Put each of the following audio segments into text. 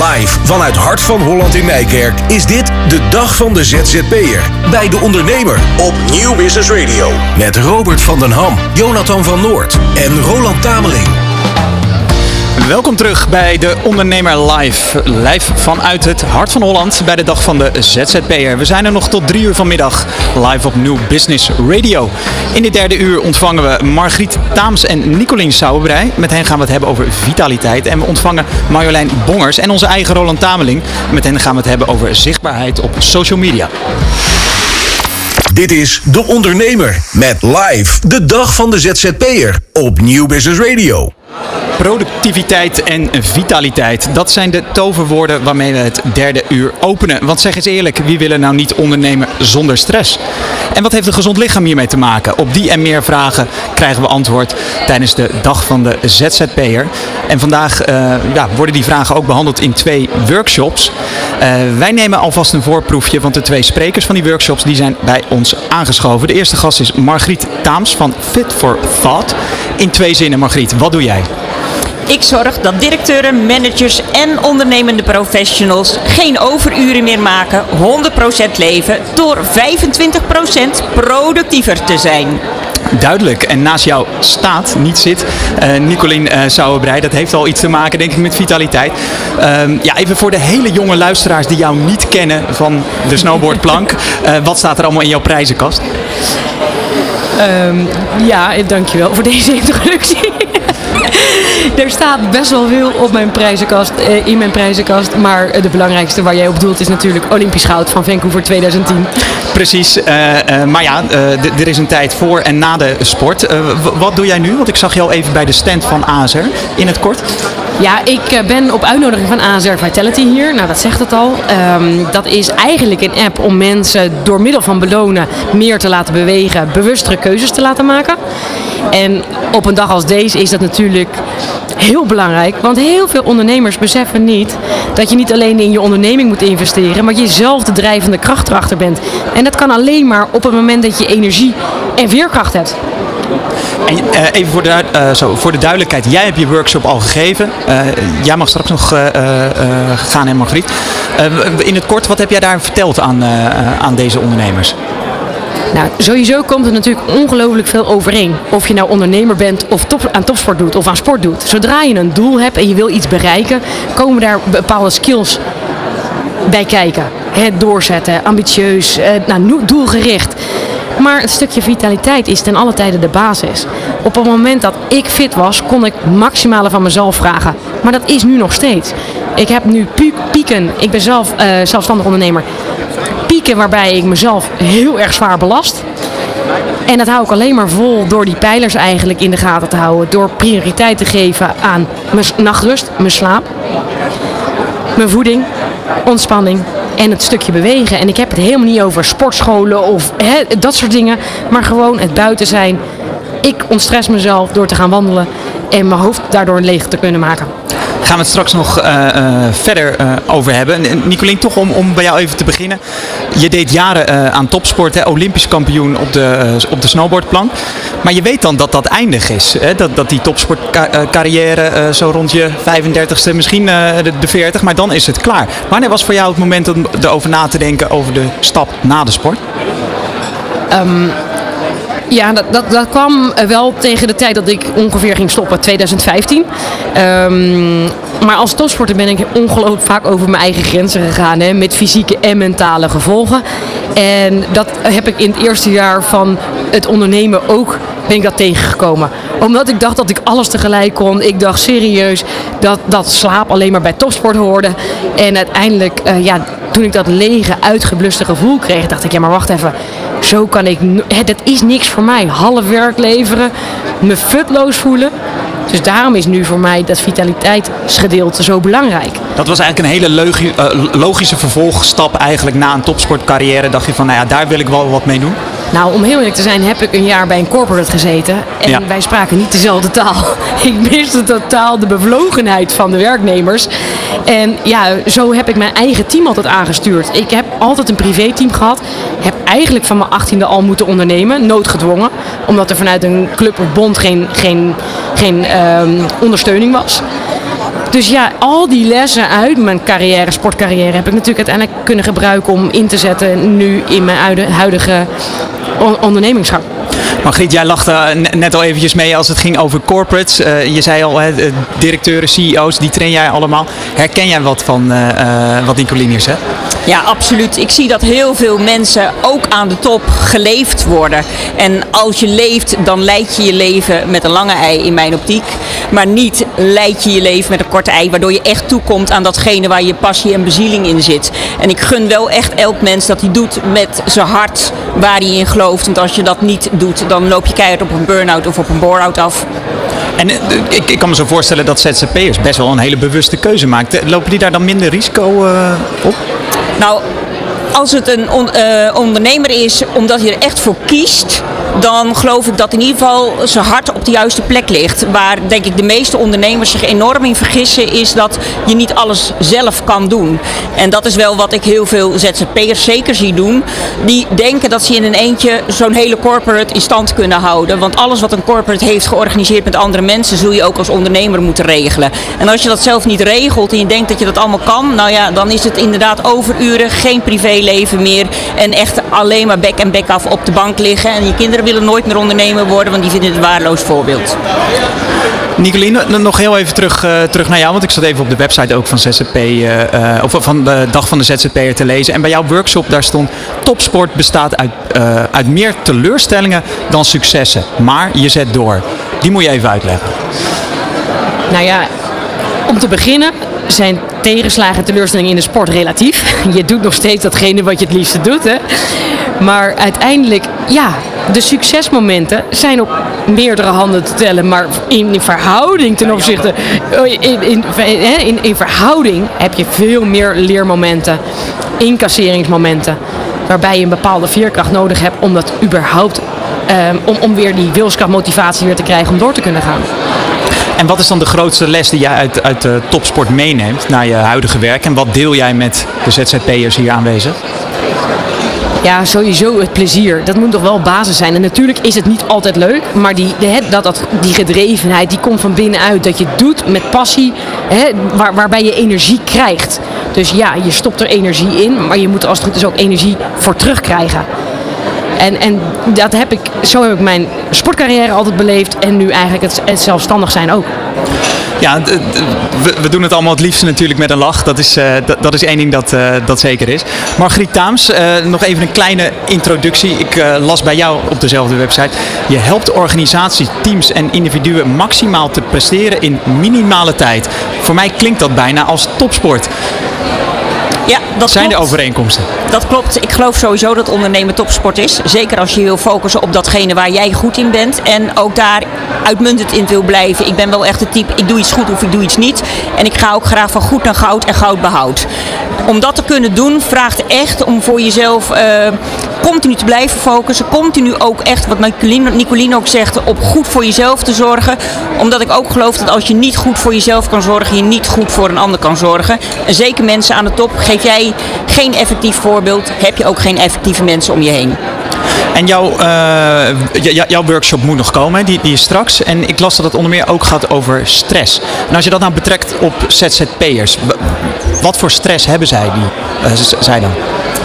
Live vanuit Hart van Holland in Nijkerk is dit de dag van de ZZP'er. Bij de ondernemer op Nieuw Business Radio. Met Robert van den Ham, Jonathan van Noord en Roland Tameling. Welkom terug bij de Ondernemer Live. Live vanuit het hart van Holland bij de dag van de ZZP'er. We zijn er nog tot drie uur vanmiddag live op New Business Radio. In dit derde uur ontvangen we Margriet Taams en Nicolien Sauerbrei. Met hen gaan we het hebben over vitaliteit. En we ontvangen Marjolein Bongers en onze eigen Roland Tameling. Met hen gaan we het hebben over zichtbaarheid op social media. Dit is De Ondernemer met live de dag van de ZZP'er op Nieuw Business Radio. Productiviteit en vitaliteit, dat zijn de toverwoorden waarmee we het derde uur openen. Want zeg eens eerlijk, wie wil er nou niet ondernemen zonder stress? En wat heeft een gezond lichaam hiermee te maken? Op die en meer vragen krijgen we antwoord tijdens de dag van de ZZP'er. En vandaag uh, ja, worden die vragen ook behandeld in twee workshops. Uh, wij nemen alvast een voorproefje, want de twee sprekers van die workshops die zijn bij ons aangeschoven. De eerste gast is Margriet Taams van Fit for Thought. In twee zinnen, Margriet, wat doe jij? Ik zorg dat directeuren, managers en ondernemende professionals geen overuren meer maken, 100% leven door 25% productiever te zijn. Duidelijk. En naast jou staat, niet zit, uh, Nicolien uh, Sauerbrei. Dat heeft al iets te maken, denk ik, met vitaliteit. Uh, ja, even voor de hele jonge luisteraars die jou niet kennen van de snowboardplank. uh, wat staat er allemaal in jouw prijzenkast? Um, ja, dankjewel voor deze introductie. er staat best wel veel op mijn prijzenkast, eh, in mijn prijzenkast. Maar de belangrijkste waar jij op doelt is natuurlijk Olympisch goud van Vancouver 2010. Precies. Uh, maar ja, er is een tijd voor en na de sport. wat doe jij nu? Want ik zag jou even bij de stand van ASR. In het kort. Ja, ik ben op uitnodiging van ASR Vitality hier. Nou, dat zegt het al. Um, dat is eigenlijk een app om mensen door middel van belonen meer te laten bewegen, bewustere keuzes te laten maken. En op een dag als deze is dat natuurlijk heel belangrijk. Want heel veel ondernemers beseffen niet dat je niet alleen in je onderneming moet investeren, maar je zelf de drijvende kracht erachter bent. En dat kan alleen maar op het moment dat je energie en veerkracht hebt. En uh, even voor de, uh, zo, voor de duidelijkheid, jij hebt je workshop al gegeven. Uh, jij mag straks nog gaan en Margriet. in het kort, wat heb jij daar verteld aan, aan deze ondernemers? Nou, sowieso komt er natuurlijk ongelooflijk veel overeen. Of je nou ondernemer bent of aan topsport doet of aan sport doet. Zodra je een doel hebt en je wil iets bereiken, komen daar bepaalde skills bij kijken. Het doorzetten, ambitieus, eh, nou, doelgericht. Maar het stukje vitaliteit is ten alle tijde de basis. Op het moment dat ik fit was, kon ik maximale van mezelf vragen. Maar dat is nu nog steeds. Ik heb nu pieken. Ik ben zelf uh, zelfstandig ondernemer waarbij ik mezelf heel erg zwaar belast. En dat hou ik alleen maar vol door die pijlers eigenlijk in de gaten te houden. Door prioriteit te geven aan mijn nachtrust, mijn slaap, mijn voeding, ontspanning en het stukje bewegen. En ik heb het helemaal niet over sportscholen of dat soort dingen. Maar gewoon het buiten zijn. Ik ontstress mezelf door te gaan wandelen en mijn hoofd daardoor leeg te kunnen maken gaan we het straks nog uh, uh, verder uh, over hebben. Nicolien, toch om, om bij jou even te beginnen. Je deed jaren aan topsport, hè, Olympisch kampioen op de, op de snowboardplank. Maar je weet dan dat dat eindig is. Hè? Dat, dat die topsportcarrière zo rond je 35ste, misschien de, de 40, maar dan is het klaar. Wanneer was voor jou het moment om erover na te denken over de stap na de sport? Um, ja, dat, dat, dat kwam wel tegen de tijd dat ik ongeveer ging stoppen, 2015. Um, maar als topsporter ben ik ongelooflijk vaak over mijn eigen grenzen gegaan. Hè, met fysieke en mentale gevolgen. En dat heb ik in het eerste jaar van het ondernemen ook ben ik dat tegengekomen. Omdat ik dacht dat ik alles tegelijk kon. Ik dacht serieus dat, dat slaap alleen maar bij topsport hoorde. En uiteindelijk, uh, ja, toen ik dat lege, uitgebluste gevoel kreeg, dacht ik, ja maar wacht even. Zo kan ik, dat is niks voor mij. Half werk leveren, me futloos voelen. Dus daarom is nu voor mij dat vitaliteitsgedeelte zo belangrijk. Dat was eigenlijk een hele logi uh, logische vervolgstap eigenlijk na een topsportcarrière. Dacht je van, nou ja, daar wil ik wel wat mee doen? Nou, om heel eerlijk te zijn, heb ik een jaar bij een corporate gezeten. En ja. wij spraken niet dezelfde taal. ik miste totaal de bevlogenheid van de werknemers. En ja, zo heb ik mijn eigen team altijd aangestuurd. Ik heb altijd een privéteam gehad. Heb eigenlijk van mijn achttiende al moeten ondernemen, noodgedwongen. Omdat er vanuit een club of bond geen, geen, geen um, ondersteuning was. Dus ja, al die lessen uit mijn carrière, sportcarrière, heb ik natuurlijk uiteindelijk kunnen gebruiken om in te zetten nu in mijn huidige ondernemingsgang. Margriet, jij lachte net al eventjes mee als het ging over corporates. Uh, je zei al, directeuren, CEO's, die train jij allemaal. Herken jij wat van uh, wat Nicolini is, hè? Ja, absoluut. Ik zie dat heel veel mensen ook aan de top geleefd worden. En als je leeft, dan leid je je leven met een lange ei in mijn optiek. Maar niet leid je je leven met een korte ei, waardoor je echt toekomt aan datgene waar je passie en bezieling in zit. En ik gun wel echt elk mens dat hij doet met zijn hart waar hij in gelooft. Want als je dat niet doet, dan loop je keihard op een burn-out of op een bore-out af. En eh, ik, ik, kan me zo voorstellen dat ZZP'ers best wel een hele bewuste keuze maken. Lopen die daar dan minder risico uh, op? Nou, als het een uh, ondernemer is omdat je er echt voor kiest, dan geloof ik dat in ieder geval zijn hart op de juiste plek ligt. Waar denk ik de meeste ondernemers zich enorm in vergissen, is dat je niet alles zelf kan doen. En dat is wel wat ik heel veel ZZP'ers zeker zie doen. Die denken dat ze in een eentje zo'n hele corporate in stand kunnen houden. Want alles wat een corporate heeft georganiseerd met andere mensen, zul je ook als ondernemer moeten regelen. En als je dat zelf niet regelt en je denkt dat je dat allemaal kan, nou ja, dan is het inderdaad overuren, geen privéleven meer. En echt alleen maar bek en bek af op de bank liggen. En je kinderen willen nooit meer ondernemer worden, want die vinden het een waardeloos voorbeeld. Nicoline, nog heel even terug, uh, terug naar jou, want ik zat even op de website ook van ZZP, uh, uh, of van de dag van de ZZP'er te lezen. En bij jouw workshop daar stond: topsport bestaat uit, uit meer teleurstellingen dan successen, maar je zet door. Die moet je even uitleggen. Nou ja, om te beginnen zijn tegenslagen en teleurstellingen in de sport relatief. Je doet nog steeds datgene wat je het liefste doet. Hè? Maar uiteindelijk, ja, de succesmomenten zijn op meerdere handen te tellen. Maar in, verhouding ten opzichte. Oh, in, in, in, in verhouding heb je veel meer leermomenten, incasseringsmomenten. Waarbij je een bepaalde veerkracht nodig hebt om dat überhaupt. Um, om, om weer die wilskracht, motivatie weer te krijgen om door te kunnen gaan. En wat is dan de grootste les die jij uit, uit de topsport meeneemt naar je huidige werk? En wat deel jij met de ZZP'ers hier aanwezig? Ja, sowieso het plezier. Dat moet toch wel basis zijn. En natuurlijk is het niet altijd leuk, maar die, dat, dat, die gedrevenheid die komt van binnenuit. Dat je het doet met passie, hè, waar, waarbij je energie krijgt. Dus ja, je stopt er energie in, maar je moet als het goed is ook energie voor terugkrijgen. En, en dat heb ik, zo heb ik mijn sportcarrière altijd beleefd en nu eigenlijk het, het zelfstandig zijn ook. Ja, we, doen het allemaal het liefste natuurlijk met een lach. Dat is, uh, dat, is één ding dat, uh, dat zeker is. Margriet Taams, uh, nog even een kleine introductie. Ik las bij jou op dezelfde website. Je helpt organisaties, teams en individuen maximaal te presteren in minimale tijd. Voor mij klinkt dat bijna als topsport. Ja, dat Zijn klopt. er overeenkomsten? Dat klopt. Ik geloof sowieso dat ondernemen topsport is. Zeker als je wil focussen op datgene waar jij goed in bent. En ook daar uitmuntend in wil blijven. Ik ben wel echt het type, ik doe iets goed of ik doe iets niet. En ik ga ook graag van goed naar goud en goud behoud. Om dat te kunnen doen vraagt echt om voor jezelf uh, continu te blijven focussen. Continu ook echt, wat Nicoline ook zegt, op goed voor jezelf te zorgen. Omdat ik ook geloof dat als je niet goed voor jezelf kan zorgen, je niet goed voor een ander kan zorgen. En zeker mensen aan de top, geef jij geen effectief voorbeeld, heb je ook geen effectieve mensen om je heen. En jouw, uh, jouw workshop moet nog komen, die, die is straks. En ik las dat het onder meer ook gaat over stress. En als je dat nou betrekt op ZZP'ers, wat voor stress hebben zij, die, uh, zij dan?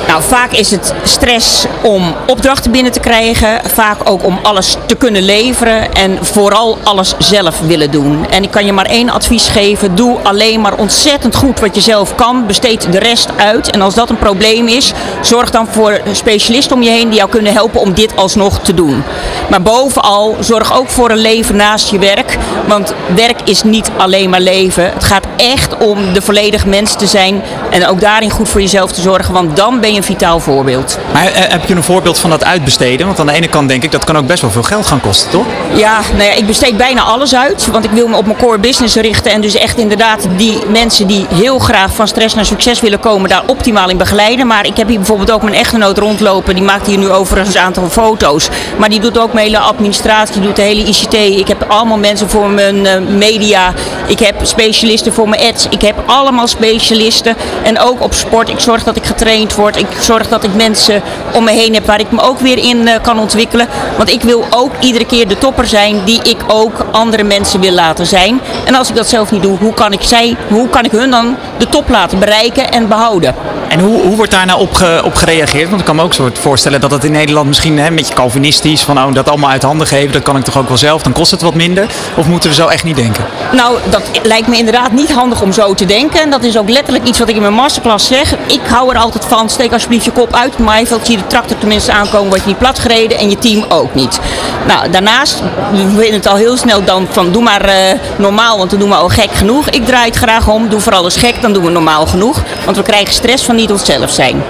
Nou, vaak is het stress om opdrachten binnen te krijgen. Vaak ook om alles te kunnen leveren. En vooral alles zelf willen doen. En ik kan je maar één advies geven. Doe alleen maar ontzettend goed wat je zelf kan. Besteed de rest uit. En als dat een probleem is, zorg dan voor specialisten om je heen die jou kunnen helpen om dit alsnog te doen. Maar bovenal, zorg ook voor een leven naast je werk. Want werk is niet alleen maar leven. Het gaat echt om de volledig mens te zijn. En ook daarin goed voor jezelf te zorgen. Want dan ben je een vitaal voorbeeld. Maar eh, heb je een voorbeeld van dat uitbesteden? Want aan de ene kant denk ik dat kan ook best wel veel geld gaan kosten, toch? Ja, nou ja, ik besteed bijna alles uit. Want ik wil me op mijn core business richten. En dus echt inderdaad die mensen die heel graag van stress naar succes willen komen, daar optimaal in begeleiden. Maar ik heb hier bijvoorbeeld ook mijn echtgenoot rondlopen. Die maakt hier nu overigens een aantal foto's. Maar die doet ook mijn hele administratie, die doet de hele ICT. Ik heb allemaal mensen voor mijn uh, media. Ik heb specialisten voor mijn ads. Ik heb allemaal specialisten. En ook op sport. Ik zorg dat ik getraind word. Ik zorg dat ik mensen om me heen heb waar ik me ook weer in eh, kan ontwikkelen. Want ik wil ook iedere keer de topper zijn die ik ook andere mensen wil laten zijn. En als ik dat zelf niet doe, hoe kan ik, zij, hoe kan ik hun dan de top laten bereiken en behouden? En hoe, hoe wordt daar nou op, ge- op gereageerd? Want ik kan me ook zo voorstellen dat het in Nederland misschien hè, een beetje Calvinistisch, van oh, dat allemaal uit handen geven, dat kan ik toch ook wel zelf, dan kost het wat minder. Of moeten we zo echt niet denken? Nou, dat lijkt me inderdaad niet handig om zo te denken. En dat is ook letterlijk iets wat ik in mijn masterclass zeg. Ik hou er altijd van, steek alsjeblieft je kop uit het maaiveld. Zie de tractor tenminste aankomen, word je niet plat gereden en je team ook niet. Nou, daarnaast, we vinden het al heel snel dan van doe maar eh, normaal, want dan doen we al gek genoeg. Ik draai het graag om, doe vooral eens gek, dan doen we normaal genoeg. Want we krijgen stress van niet onszelf zijn.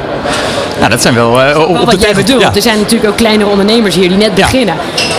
Nou, dat zijn wel eh, op, op Wat jij tegen- bedoelt. ja. Er zijn natuurlijk ook kleinere ondernemers hier die net beginnen.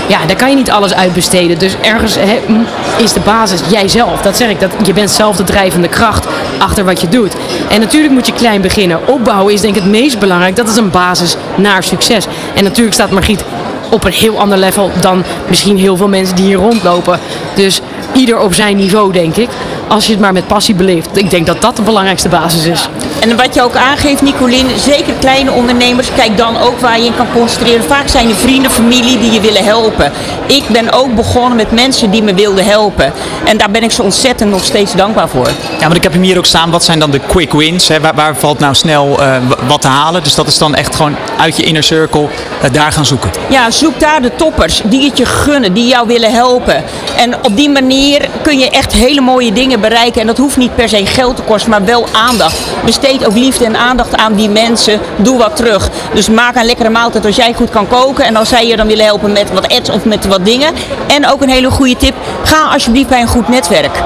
Ja, daar kan je niet alles uitbesteden. Dus ergens hè, m, is de basis jijzelf. Dat zeg ik. Dat, je bent zelf de drijvende kracht achter wat je doet. En natuurlijk moet je klein beginnen. Opbouwen is denk ik het meest belangrijk. Dat is een basis naar succes. En natuurlijk staat Margriet op een heel ander level dan misschien heel veel mensen die hier rondlopen. Dus ieder op zijn niveau, denk ik. Als je het maar met passie beleeft. Ik denk dat dat de belangrijkste basis is. En wat je ook aangeeft, Nicolien, zeker kleine ondernemers, kijk dan ook waar je in kan concentreren. Vaak zijn er vrienden, familie die je willen helpen. Ik ben ook begonnen met mensen die me wilden helpen. En daar ben ik zo ontzettend nog steeds dankbaar voor. Ja, want ik heb hem hier ook staan. Wat zijn dan de quick wins? Hè? Waar, waar valt nou snel eh, wat te halen? Dus dat is dan echt gewoon uit je inner circle eh, daar gaan zoeken. Ja, zoek daar de toppers die het je gunnen, die jou willen helpen. En op die manier kun je echt hele mooie dingen bereiken. En dat hoeft niet per se geld te kosten, maar wel aandacht. Besteed ook liefde en aandacht aan die mensen. Doe wat terug. Dus maak een lekkere maaltijd als jij goed kan koken. En als zij je dan willen helpen met wat ads of met wat dingen. En ook een hele goede tip. Ga alsjeblieft bij een goed netwerk.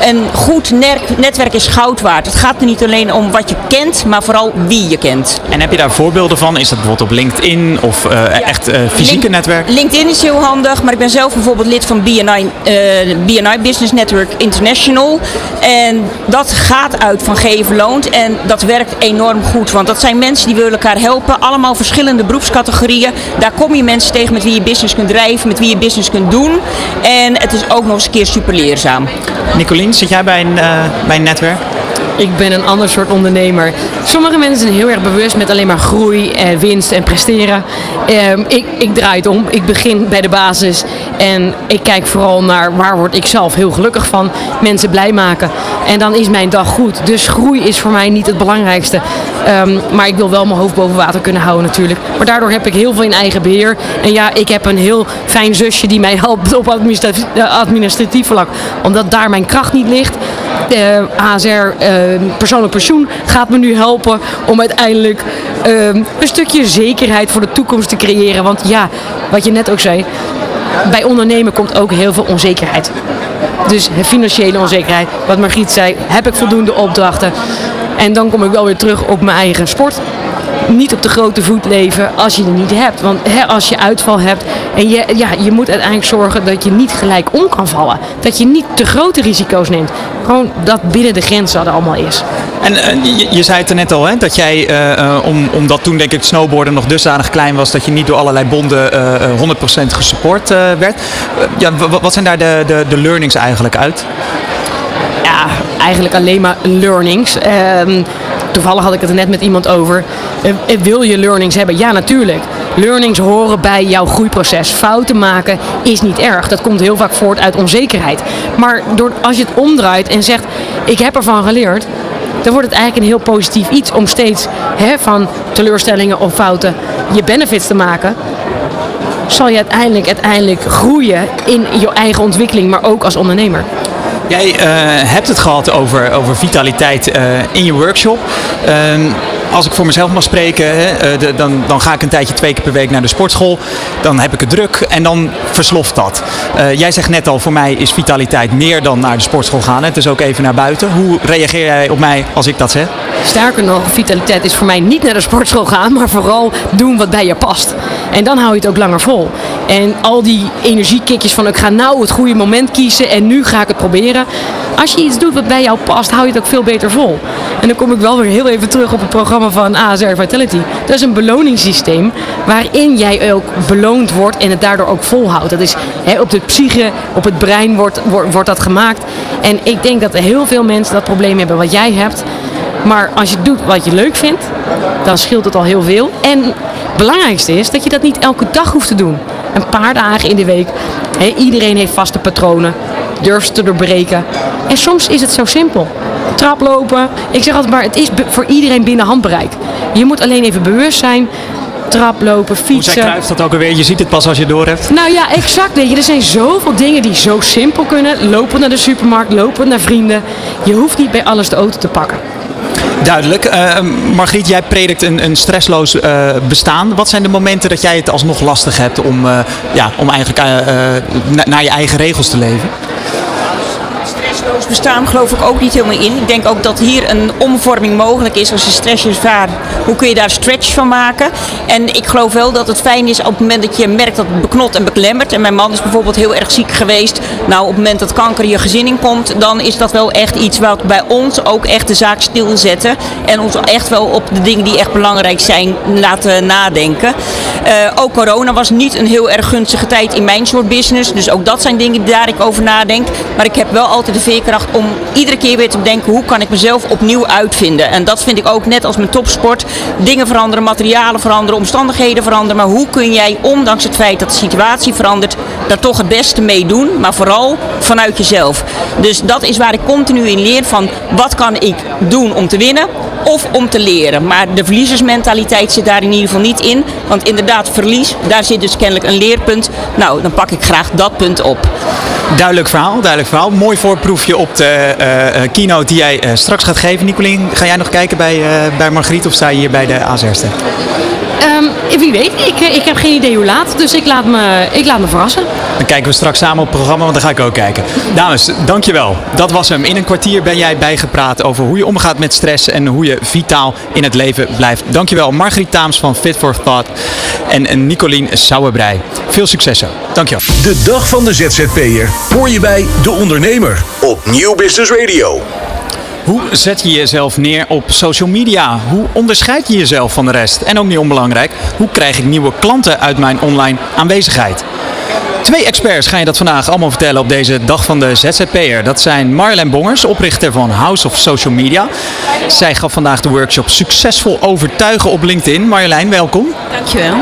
Een goed netwerk is goud waard. Het gaat er niet alleen om wat je kent, maar vooral wie je kent. En heb je daar voorbeelden van? Is dat bijvoorbeeld op LinkedIn of eh, echt eh, fysieke netwerk? LinkedIn is heel handig, maar ik ben zelf bijvoorbeeld lid van BNI, eh, BNI Business Network International. En dat gaat uit van geven loont en dat werkt enorm goed. Want dat zijn mensen die willen elkaar helpen, allemaal verschillende beroepscategorieën. Daar kom je mensen tegen met wie je business kunt drijven, met wie je business kunt doen. En het is ook nog eens een keer super leerzaam. Nicolien, zit jij bij een, eh, bij een netwerk? Ik ben een ander soort ondernemer. Sommige mensen zijn heel erg bewust met alleen maar groei, en winst en presteren. Ehm, ik, ik draai het om. Ik begin bij de basis. En ik kijk vooral naar waar word ik zelf heel gelukkig van. Mensen blij maken. En dan is mijn dag goed. Dus groei is voor mij niet het belangrijkste. Ehm, maar ik wil wel mijn hoofd boven water kunnen houden natuurlijk. Maar daardoor heb ik heel veel in eigen beheer. En ja, ik heb een heel fijn zusje die mij helpt op administratief, eh, administratief vlak. Omdat daar mijn kracht niet ligt. De ASR eh, persoonlijk pensioen gaat me nu helpen om uiteindelijk eh, een stukje zekerheid voor de toekomst te creëren. Want ja, wat je net ook zei, bij ondernemen komt ook heel veel onzekerheid. Dus financiële onzekerheid. Wat Margriet zei, heb ik voldoende opdrachten? En dan kom ik wel weer terug op mijn eigen sport. Niet op de grote voet leven als je het niet hebt. Want hè, als je uitval hebt en je, ja, je moet uiteindelijk zorgen dat je niet gelijk om kan vallen. Dat je niet te grote risico's neemt. Gewoon dat binnen de grenzen dat allemaal is. En eh, je, je zei het er net al, hè, dat jij, eh, eh, om, omdat toen denk ik het snowboarden nog dusdanig klein was, dat je niet door allerlei bonden eh, eh, 100% gesupport werd. Ja, wa- wa- wat zijn daar de, de, de learnings eigenlijk uit? ja, eigenlijk alleen maar learnings. Ehm, toevallig had ik het er net met iemand over. Eh, eh, wil je learnings hebben? Ja, natuurlijk. Learnings horen bij jouw groeiproces. Fouten maken is niet erg. Dat komt heel vaak voort uit onzekerheid. Maar door, als je het omdraait en zegt: Ik heb ervan geleerd. Dan wordt het eigenlijk een heel positief iets om steeds hè, van teleurstellingen of fouten je benefits te maken zal je uiteindelijk, uiteindelijk groeien in je eigen ontwikkeling, maar ook als ondernemer. Jij eh, hebt het gehad over, over vitaliteit eh, in je workshop. Als ik voor mezelf mag spreken, hè, eh, dan, dan ga ik een tijdje twee keer per week naar de sportschool. Dan heb ik het druk en dan versloft dat. Eh, jij zegt net al, voor mij is vitaliteit meer dan naar de sportschool gaan. Het is ook even naar buiten. Hoe reageer jij op mij als ik dat zeg? Sterker nog, vitaliteit is voor mij niet naar de sportschool gaan, maar vooral doen wat bij je past. En dan hou je het ook langer vol. En al die energiekikjes van ik ga nou het goede moment kiezen en nu ga ik het proberen. Als je iets doet wat bij jou past, hou je het ook veel beter vol. En dan kom ik wel weer heel even terug op het programma van ASR Vitality. Dat is een beloningssysteem waarin jij ook beloond wordt en het daardoor ook volhoudt. Dat is hè, op de psyche, op het brein wordt, wordt, dat gemaakt. En ik denk dat heel veel mensen dat probleem hebben wat jij hebt. Maar als je doet wat je leuk vindt, dan scheelt het al heel veel. En het belangrijkste is dat je dat niet elke dag hoeft te doen. Een paar dagen in de week. Iedereen heeft vaste patronen. Durf ze te doorbreken. En soms is het zo simpel. Traplopen. Ik zeg altijd maar, het is voor iedereen binnen handbereik. Je moet alleen even bewust zijn. Traplopen, Hoe zei fietsen. Cruijff dat ook alweer? Je ziet het pas als je het door hebt. Nou ja, exact. Weet je, er zijn zoveel dingen die zo simpel kunnen. Lopen naar de supermarkt, lopen naar vrienden. Je hoeft niet bij alles de auto te pakken. Duidelijk. Eh, Margriet, jij predikt een, een stressloos eh, bestaan. Wat zijn de momenten dat jij het alsnog lastig hebt om, eh, ja, om eigenlijk na- naar je eigen regels te leven? Stressloos bestaan geloof ik ook niet helemaal in. Ik denk ook dat hier een omvorming mogelijk is als je stress ervaart. Hoe kun je daar stretch van maken? En ik geloof wel dat het fijn is op het moment dat je merkt dat het beknot en beklemmert. En mijn man is bijvoorbeeld heel erg ziek geweest. Nou, op het moment dat kanker je gezin inkomt, dan is dat wel echt iets wat bij ons ook echt de zaak stilzetten. En ons echt wel op de dingen die echt belangrijk zijn laten nadenken. Eh, ook corona was niet een heel erg gunstige tijd in mijn soort business. Dus ook dat zijn dingen daar ik over nadenk. Maar ik heb wel altijd de veerkracht om iedere keer weer te bedenken hoe kan ik mezelf opnieuw uitvinden. En dat vind ik ook net als met topsport. Dingen veranderen, materialen veranderen, omstandigheden veranderen. Maar hoe kun jij, ondanks het feit dat de situatie verandert, daar toch het beste mee doen. Maar vooral vanuit jezelf. Dus dat is waar ik continu in leer van wat kan ik doen om te winnen of om te leren. Maar de verliezersmentaliteit zit daar in ieder geval niet in. Want inderdaad, verlies, daar zit dus kennelijk een leerpunt. Nou, dan pak ik graag dat punt op. Duidelijk verhaal, duidelijk verhaal. Mooi voorproefje op de eh, eh, keynote die jij eh, straks gaat geven. Nicolien, ga jij nog kijken bij, eh, bij Margriet of sta je hier bij de AZerste? Ehm, wie weet, ik, ik heb geen idee hoe laat. Dus ik laat me, ik laat me verrassen. Dan kijken we straks samen op het programma, want dan ga ik ook kijken. Dames, dankjewel. Dat was hem. In een kwartier ben jij bijgepraat over hoe je omgaat met stress en hoe je vitaal in het leven blijft. Dankjewel Margriet Taams van Fit for Thought en en Nicolien Sauerbrei. Veel succes zo. Dankjewel. De dag van de ZZP'er hoor je bij De Ondernemer op Nieuw Business Radio. Hoe zet je jezelf neer op social media? Hoe onderscheid je jezelf van de rest? En ook niet onbelangrijk, hoe krijg ik nieuwe klanten uit mijn online aanwezigheid? Twee experts gaan je dat vandaag allemaal vertellen op deze dag van de ZZP'er. Dat zijn Marjolein Bongers, oprichter van House of Social Media. Zij gaf vandaag de workshop Succesvol Overtuigen op LinkedIn. Marjolein, welkom. Dankjewel.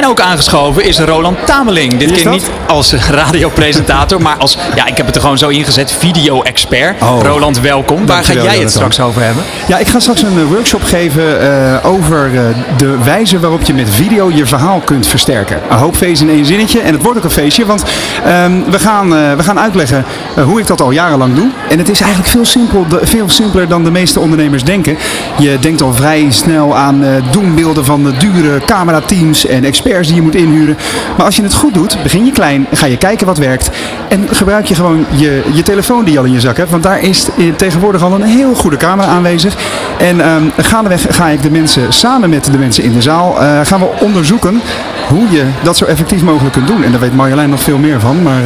En ook aangeschoven is Roland Tameling. Dit keer niet als radiopresentator, maar als, ja, ik heb het er gewoon zo ingezet, video-expert. Oh. Roland, welkom. Waar ga jij het straks over hebben? Ja, ik ga straks een eh, workshop geven eh, over eh, de wijze waarop je met video je verhaal kunt versterken. Een hoop feest in één zinnetje. En het wordt ook een feestje, want ehm, we, gaan, we gaan uitleggen hoe ik dat al jarenlang doe. En het is eigenlijk veel, simpel, veel simpeler dan de meeste ondernemers denken. Je denkt al vrij snel aan doembeelden van de dure camerateams en experts die je moet inhuren. Maar als je het goed doet, begin je klein, ga je kijken wat werkt. En gebruik je gewoon je, je telefoon die je al in je zak hebt. Want daar is tegenwoordig al een heel goede camera aanwezig. En ehm gaandeweg ga ik de mensen, samen met de mensen in de zaal, eh, gaan we onderzoeken hoe je dat zo effectief mogelijk kunt doen. En daar weet Marjolein nog veel meer van. Maar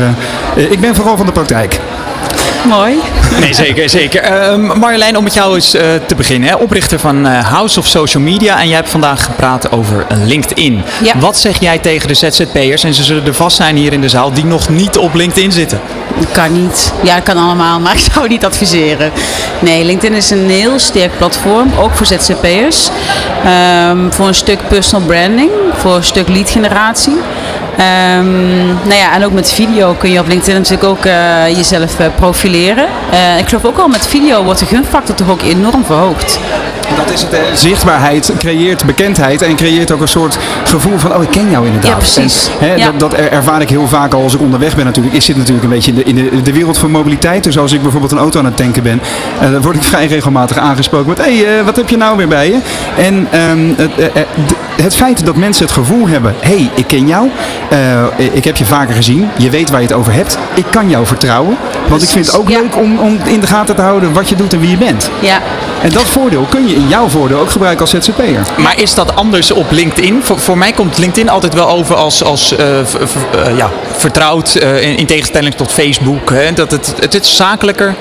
eh, ik ben vooral van de praktijk. Mooi. Nee, zeker, zeker. Ehm, Marjolein, om met jou eens eh, te beginnen. Hè? Oprichter van eh, House of Social Media. En jij hebt vandaag gepraat over LinkedIn. Ja. Wat zeg jij tegen de ZZP'ers, en ze zullen er vast zijn hier in de zaal, die nog niet op LinkedIn zitten? Kan niet. Ja, dat kan allemaal, maar ik zou niet adviseren. Nee, LinkedIn is een heel sterk platform, ook voor ZZP'ers. Ehm, voor een stuk personal branding, voor een stuk lead generatie. Ehm, nou ja, en ook met video kun je op LinkedIn natuurlijk ook eh, jezelf eh, profileren. Eh, ik geloof ook al met video wordt de gunfactor toch ook enorm verhoogd. Dat is het. Zichtbaarheid creëert bekendheid en creëert ook een soort gevoel van, oh ik ken jou inderdaad. Ja, precies. En, hè, Ja. Dat, dat er- ervaar ik heel vaak al als ik onderweg ben natuurlijk. Ik zit natuurlijk een beetje in de, in de, de wereld van mobiliteit. Dus als ik bijvoorbeeld een auto aan het tanken ben, dan word ik vrij regelmatig aangesproken met, hé, hey, wat heb je nou weer bij je? En ehm, het, feit dat mensen het gevoel hebben, hé, hey, ik ken jou, eh, ik heb je vaker gezien, je weet waar je het over hebt, ik kan jou vertrouwen. Want ik vind het ook Ja. leuk om, om in de gaten te houden wat je doet en wie je bent. Ja, En dat voordeel kun je in jouw voordeel ook gebruiken als ZZP'er. Maar is dat anders op LinkedIn? Voor, voor mij komt LinkedIn altijd wel over als, als eh, v- v- eh, ja, vertrouwd, eh, in, in tegenstelling tot Facebook. Hè? Dat het, het is zakelijker.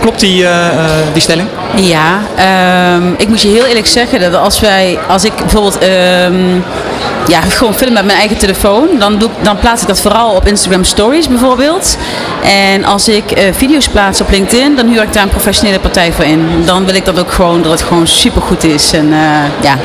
Klopt die, eh, eh, die stelling? Ja, ehm, ik moet je heel eerlijk zeggen dat als wij, als ik bijvoorbeeld ehm, ja, gewoon filmen met mijn eigen telefoon. Dan, doe, ik- dan plaats ik dat vooral op Instagram Stories bijvoorbeeld. En als ik eh, video's plaats op LinkedIn, dan huur ik daar een professionele partij voor in. Dan wil ik dat ook gewoon, dat het gewoon super goed is. En eh, ja,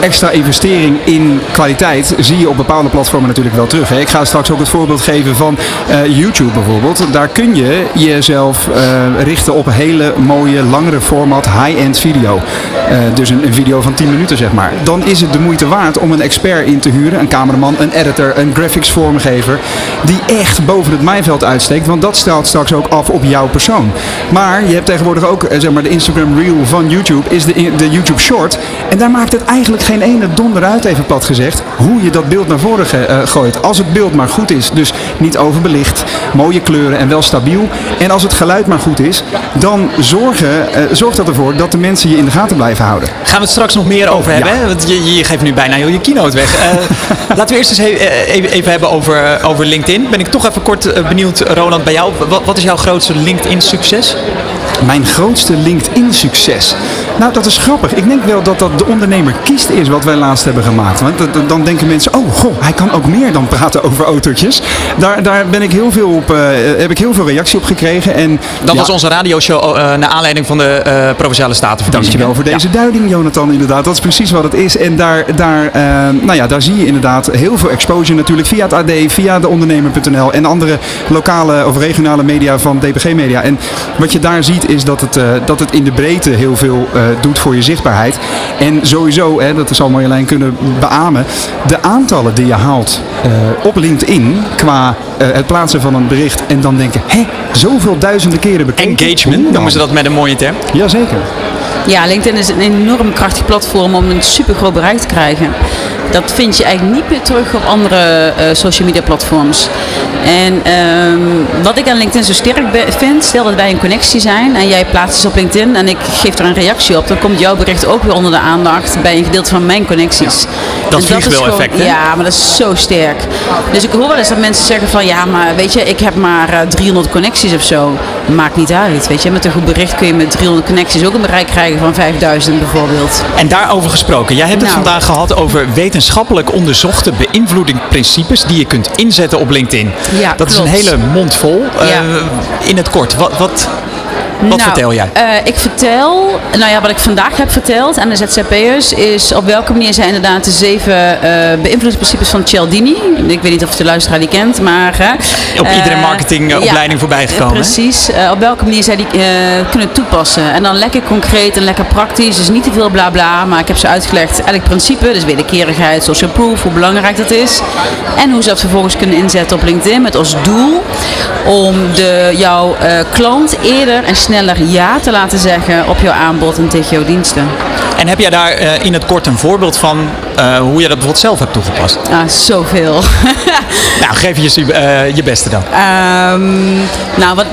extra investering in kwaliteit zie je op bepaalde platformen natuurlijk wel terug. Hè. Ik ga straks ook het voorbeeld geven van eh, YouTube bijvoorbeeld. Daar kun je jezelf eh, richten op een hele mooie, langere format, high-end video. Eh, dus een, video van 10 minuten zeg maar. Dan is het de moeite waard om een expert in te huren, een cameraman, een editor, een graphics vormgever, die echt boven het mijnveld uitsteekt. Want dat straalt straks ook af op jouw persoon. Maar je hebt tegenwoordig ook zeg maar, de Instagram Reel van YouTube, is de, de YouTube Short. En daar maakt het eigenlijk geen ene donder uit, even plat gezegd, hoe je dat beeld naar voren ge- eh, gooit. Als het beeld maar goed is, dus niet overbelicht, mooie kleuren en wel stabiel. En als het geluid maar goed is, dan zorgen, eh, zorgt dat ervoor dat de mensen je in de gaten blijven houden. Gaan we het straks nog meer over hebben? hè? Want je, je geeft nu bijna heel je keynote weg. Eh, laten we eerst eens even, even hebben over, over LinkedIn. Ben ik toch even kort benieuwd, Roland, bij jou. Wat, wat is jouw grootste LinkedIn-succes? Mijn grootste LinkedIn-succes. Nou, dat is grappig. Ik denk wel dat dat de ondernemer kiest is wat wij laatst hebben gemaakt. Want dan denken mensen, oh goh, hij kan ook meer dan praten over autootjes. Daar, daar ben ik heel veel op, eh, heb ik heel veel reactie op gekregen. En Dat ja, was onze radioshow eh naar aanleiding van de eh, Provinciale Statenverkiezingen. Dankjewel voor deze duiding, Jonathan. Inderdaad, dat is precies wat het is. En daar, daar, nou ja, daar zie je inderdaad heel veel exposure natuurlijk via het AD, via de ondernemer.nl en andere lokale of regionale media van DPG Media. En wat je daar ziet is dat het, eh, dat het in de breedte heel veel eh, doet voor je zichtbaarheid. En sowieso, hè, dat zal Marjolein kunnen beamen, de aantallen die je haalt eh, op LinkedIn qua eh, het plaatsen van een bericht en dan denken, hé, zoveel duizenden keren bekeken. Engagement, Hoe noemen ze dan? dat met een mooie term. Jazeker. Ja, LinkedIn is een enorm krachtig platform om een super groot bereik te krijgen. Dat vind je eigenlijk niet meer terug op andere eh, social media platforms. En ehm, wat ik aan LinkedIn zo sterk vind, stel dat wij een connectie zijn en jij plaatst iets op LinkedIn en ik geef er een reactie op, dan komt jouw bericht ook weer onder de aandacht bij een gedeelte van mijn connecties. Dat En is gewoon- hè? Ja, maar dat is zo sterk. Dus ik hoor wel eens dat mensen zeggen van ja, maar weet je, ik heb maar eh, 300 connecties of zo. Maakt niet uit, weet je. Met een goed bericht kun je met 300 connecties ook een bereik krijgen van 5000 bijvoorbeeld. En daarover gesproken. Jij hebt het Nou. vandaag gehad over wetenschappelijk onderzochte beïnvloedingsprincipes die je kunt inzetten op LinkedIn. Ja, dat is een hele mond vol. Eh, in het kort, wat, wat, wat Nou, vertel jij? eh, ik vertel, nou ja, wat ik vandaag heb verteld aan de ZZP'ers is op welke manier zij inderdaad de zeven eh beïnvloedingsprincipes van Cialdini. Ik weet niet of de luisteraar die kent, maar... Op iedere eh, marketingopleiding ja, voorbij gekomen? Precies, op welke manier zij die kunnen toepassen. En dan lekker concreet en lekker praktisch, dus niet te veel bla bla, maar ik heb ze uitgelegd elk principe, dus wederkerigheid, social proof, hoe belangrijk dat is. En hoe ze dat vervolgens kunnen inzetten op LinkedIn met als doel om de, jouw klant eerder en sneller ja te laten zeggen op jouw aanbod en tegen jouw diensten. En heb jij daar eh, in het kort een voorbeeld van eh, hoe je dat bijvoorbeeld zelf hebt toegepast? Ah, zoveel. Nou, geef je eh, je beste dan. Ehm, nou, wat,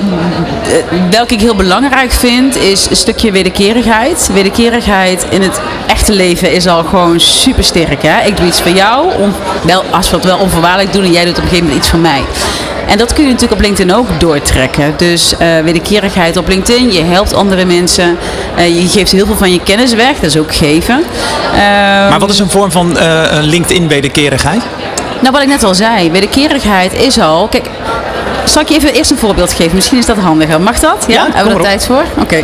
welke ik heel belangrijk vind, is een stukje wederkerigheid. Wederkerigheid in het echte leven is al gewoon super sterk. Hè? Ik doe iets voor jou, on- wel, als we het wel onvoorwaardelijk doen en jij doet op een gegeven moment iets voor mij. En dat kun je natuurlijk op LinkedIn ook doortrekken. Dus eh wederkerigheid op LinkedIn, je helpt andere mensen, eh, je geeft heel veel van je kennis weg, dat is ook geven. Ehm, Maar wat is een vorm van eh, LinkedIn-wederkerigheid? nou, wat ik net al zei, wederkerigheid is al. Kijk, zal ik je even eerst een voorbeeld geven? Misschien is dat handiger. Mag dat? Ja, Ja, hebben we er tijd voor? Oké.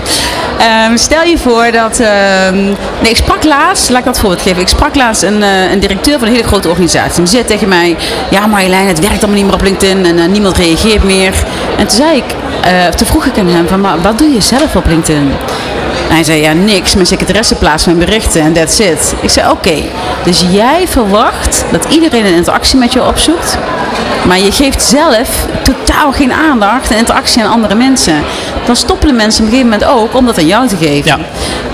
Ehm, stel je voor dat. ehm, nee, ik sprak laatst, laat ik dat voorbeeld geven. Ik sprak laatst een, eh, een directeur van een hele grote organisatie. En die zei tegen mij: Ja, Marjolein, het werkt allemaal niet meer op LinkedIn en eh, niemand reageert meer. En toen zei ik, eh, toen vroeg ik aan hem: van, Maar wat doe je zelf op LinkedIn? En hij zei, ja niks, mijn secretaresse plaatst mijn berichten en that's it. Ik zei, oké, dus jij verwacht dat iedereen een interactie met je opzoekt, maar je geeft zelf totaal geen aandacht en interactie aan andere mensen. Dan stoppen de mensen op een gegeven moment ook om dat aan jou te geven. Ja.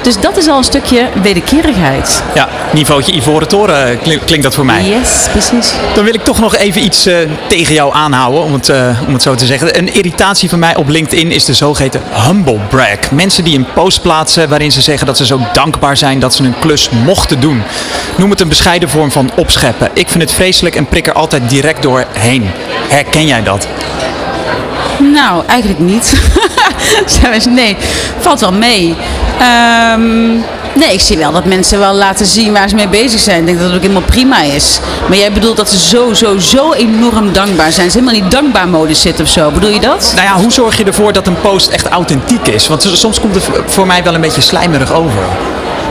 Dus dat is al een stukje wederkerigheid. Ja, niveautje Ivoren Toren eh, klink- klinkt dat voor mij. Yes, precies. Dan wil ik toch nog even iets eh, tegen jou aanhouden, om het, eh, om het zo te zeggen. Een irritatie van mij op LinkedIn is de zogeheten humble brag. Mensen die een post plaatsen waarin ze zeggen dat ze zo dankbaar zijn dat ze een klus mochten doen. Noem het een bescheiden vorm van opscheppen. Ik vind het vreselijk en prik er altijd direct doorheen. Herken jij dat? Nou, eigenlijk niet. Nee, valt wel mee. Ehm, nee, ik zie wel dat mensen wel laten zien waar ze mee bezig zijn. Ik denk dat het ook helemaal prima is. Maar jij bedoelt dat ze zo, zo, zo enorm dankbaar zijn. Ze helemaal niet dankbaar modus zitten of zo. Bedoel je dat? Nou ja, hoe zorg je ervoor dat een post echt authentiek is? Want soms komt het voor mij wel een beetje slijmerig over.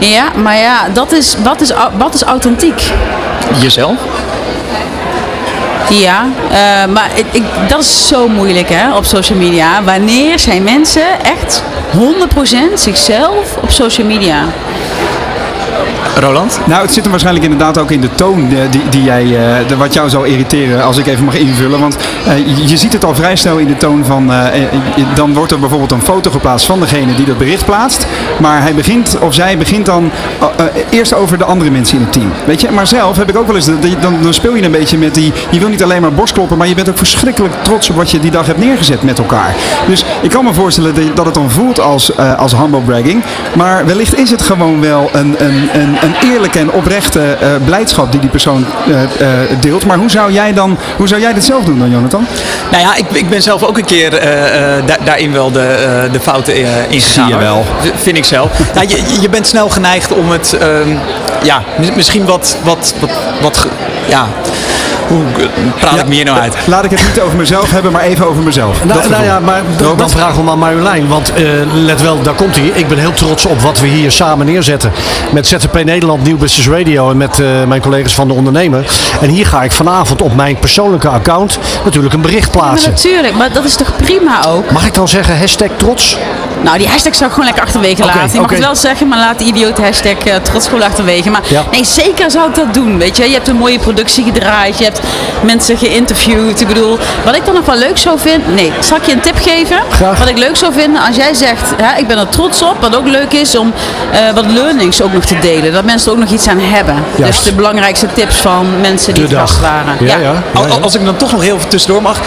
Ja, maar ja, dat is, wat, is, wat is authentiek? Jezelf? Ja, eh, maar ik, dat is zo moeilijk hè, op social media. Wanneer zijn mensen echt 100% zichzelf op social media? Roland? Nou, het zit hem waarschijnlijk inderdaad ook in de toon eh, die, die jij, eh, wat jou zou irriteren als ik even mag invullen. Want eh, je- ziet het al vrij snel in de toon van, dan wordt er bijvoorbeeld een foto geplaatst van degene die dat bericht plaatst. Maar hij begint, of zij begint dan eerst over de andere mensen in het team. Weet je, maar zelf heb ik ook wel eens, dan, dan speel je een beetje met die, je wil niet alleen maar borstkloppen, maar je bent ook verschrikkelijk trots op wat je die dag hebt neergezet met elkaar. Dus ik kan me voorstellen dat, het dan voelt als, als humble bragging. Maar wellicht is het gewoon wel een, een, een, een eerlijke en oprechte eh, blijdschap die die persoon eh, eh, deelt. Maar hoe zou jij dan, hoe zou jij dit zelf doen dan, Jonathan? Nou ja, ik, ik ben zelf ook een keer eh, eh, da- daarin wel de, eh, de fouten uh, ingegaan. Zie je wel. Vind ik zelf. nou, je, je bent snel geneigd om het, ehm, ja, mis- misschien wat, wat, wat, wat ja, hoe eh, praat ik me hier nou uit? Laat ik het niet over mezelf hebben, maar even over mezelf. Nou, Dat nou ja, maar dan vragen we maar Marjolein. Want eh, let wel, daar komt hij. Ik ben heel trots op wat we hier samen neerzetten. Met ZZP Nederland, Nieuw Business Radio en met eh, mijn collega's van de ondernemer. En hier ga ik vanavond op mijn persoonlijke account natuurlijk een bericht Maar plaatsen. natuurlijk, maar dat is toch prima ook? Mag ik dan zeggen hashtag trots? Nou, die hashtag zou ik gewoon lekker achterwege laten. Je mag het wel zeggen, maar laat de idiote hashtag eh, trots gewoon achterwege. Maar Ja. nee, zeker zou ik dat doen. Weet je, je hebt een mooie productie gedraaid, je hebt mensen geïnterviewd. Ik bedoel, wat ik dan nog wel leuk zou vinden. Nee, zal ik je een tip geven? Graag. Wat ik leuk zou vinden als jij zegt, hè, ik ben er trots op. Wat ook leuk is om eh, wat learnings ook nog te delen. Dat mensen er ook nog iets aan hebben. Juist. Dus de belangrijkste tips van mensen die De te gast waren. Ja, ja. Al- ja, al- ja. Als ik dan toch nog heel even tussendoor mag.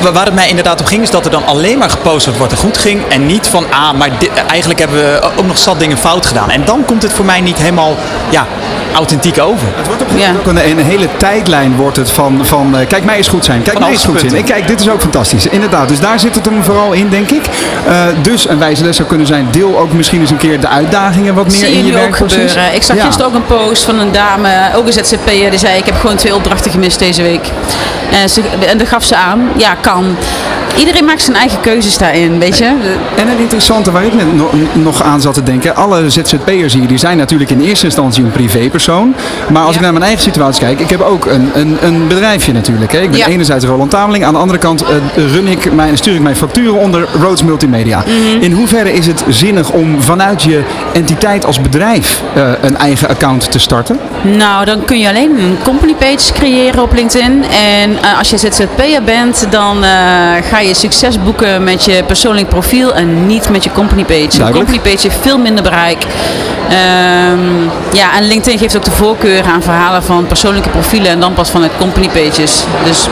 Wa- Waar het mij inderdaad om ging, is dat er dan alleen maar gepost wordt wat er goed ging. En niet van, ah, maar dit- eigenlijk hebben we ook nog zat dingen fout gedaan. En dan komt het voor mij niet helemaal ja, authentiek over. Ja. Ook een, een hele tijdlijn wordt het van, van eh, kijk mij eens goed zijn, kijk Van mij eens goed zijn. En kijk, dit is ook fantastisch. Inderdaad, dus daar zit het hem vooral in, denk ik. Eh, dus een wijze les zou kunnen zijn, deel ook misschien eens een keer de uitdagingen wat meer zie in je gebeuren. Ik zag Ja. gisteren ook een post van een dame, ook een ZZP'er, die zei ik heb gewoon twee opdrachten gemist deze week. En, ze, en dat gaf ze aan, ja kan. Iedereen maakt zijn eigen keuzes daarin, weet je. En het interessante waar ik net no- nog aan zat te denken, alle ZZP'ers hier, die zijn natuurlijk in eerste instantie een privépersoon. Maar als Ja. ik naar mijn eigen situatie kijk, ik heb ook een, een, een bedrijfje natuurlijk. Hè. Ik ben Ja. enerzijds Roland Tameling, aan de andere kant eh, run ik mijn, stuur ik mijn facturen onder Rhodes Multimedia. Mhm. In hoeverre is het zinnig om vanuit je entiteit als bedrijf eh, een eigen account te starten? Nou, dan kun je alleen een company page creëren op LinkedIn. En eh, als je ZZP'er bent, dan eh, ga je succes boeken met je persoonlijk profiel en niet met je company page. Duidelijk. company page heeft veel minder bereik. Ehm, ja, en LinkedIn geeft ook de voorkeur aan verhalen van persoonlijke profielen en dan pas vanuit company pages. Dus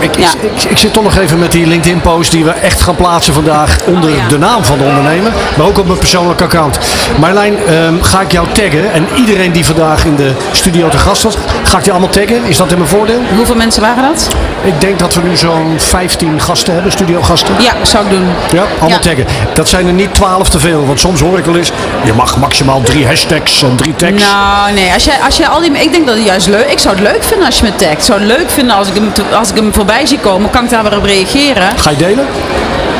Ik, Ja. ik, ik, ik zit toch nog even met die LinkedIn-post die we echt gaan plaatsen vandaag onder Oh, ja. de naam van de ondernemer, maar ook op mijn persoonlijk account. Marlijn, ehm, ga ik jou taggen en iedereen die vandaag in de studio te gast was, ga ik die allemaal taggen? Is dat in mijn voordeel? hoeveel mensen waren dat? Ik denk dat we nu zo'n 15 gasten hebben, studiogasten. Ja, zou ik doen. Ja, allemaal Ja. taggen. Dat zijn er niet 12 te veel, want soms hoor ik wel eens, je mag maximaal drie hashtags en drie tags. Nou, nee. Als jij, als jij al die, ik denk dat het juist leuk Ik zou het leuk vinden als je me tagt. Ik zou het leuk vinden als ik hem, als ik hem voorbij zie komen. Kan ik daar weer op reageren? Ga je delen?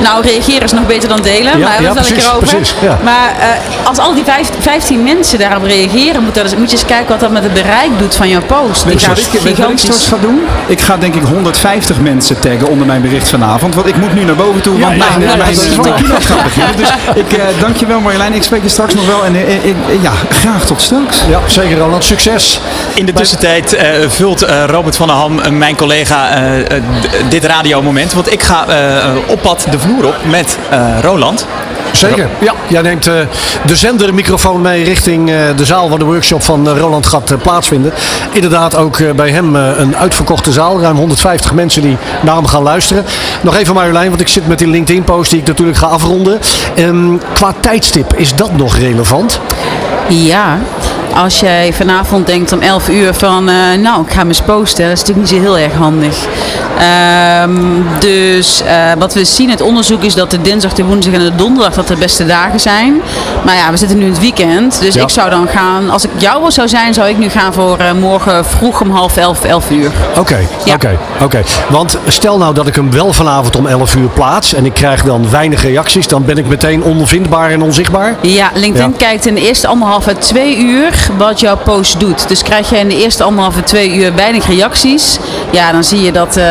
Nou, reageren is nog beter dan delen. Ja, maar ja, precies, ik erover. precies, ja. Maar eh, als al die vijf- 15 mensen daarop reageren, moet, dat, eens- moet je eens kijken wat dat met het bereik doet van jouw post. Weet je wat ik, straks ga doen? Ik ga denk ik 150 mensen taggen onder mijn bericht vanavond. Want ik moet nu naar boven toe, want Ja, ja, mijn, ja, eh, mijn dat is mijn keynote gaat beginnen. Dus ik eh, dank je wel Marjolein. Ik spreek je straks nog wel. En ja, graag tot straks. Ja, zeker Roland. Succes. In de tussentijd eh, vult eh, Robert van der Ham, mijn collega, dit radiomoment. Want ik ga eh, op pad de vloer op met eh, Roland. Zeker. Ja, jij neemt eh, de zendermicrofoon mee richting eh, de zaal waar de workshop van Roland gaat plaatsvinden. Inderdaad ook bij hem eh, een uitverkochte zaal. Ruim 150 mensen die naar hem gaan luisteren. Nog even Marjolein, want ik zit met die LinkedIn post die ik natuurlijk ga afronden. Ehm, qua tijdstip, is dat nog relevant? Ja, als jij vanavond denkt om 11 uur van, eh, nou, ik ga me eens posten, dat is natuurlijk niet zo heel erg handig. Ehm, dus eh, wat we zien uit onderzoek is dat de dinsdag, de woensdag en de donderdag dat de beste dagen zijn. Maar ja, we zitten nu in het weekend, dus Ja. ik zou dan gaan, als ik jou zou zijn, zou ik nu gaan voor eh, morgen vroeg om half elf, 11 uur. Oké, Ja. oké, oké. Want stel nou dat ik hem wel vanavond om 11 uur plaats en ik krijg dan weinig reacties, dan ben ik meteen onvindbaar en onzichtbaar. Ja, LinkedIn Ja. kijkt in de eerste anderhalve twee uur wat jouw post doet. Dus krijg jij in de eerste anderhalve twee uur weinig reacties, ja, dan zie je dat, eh,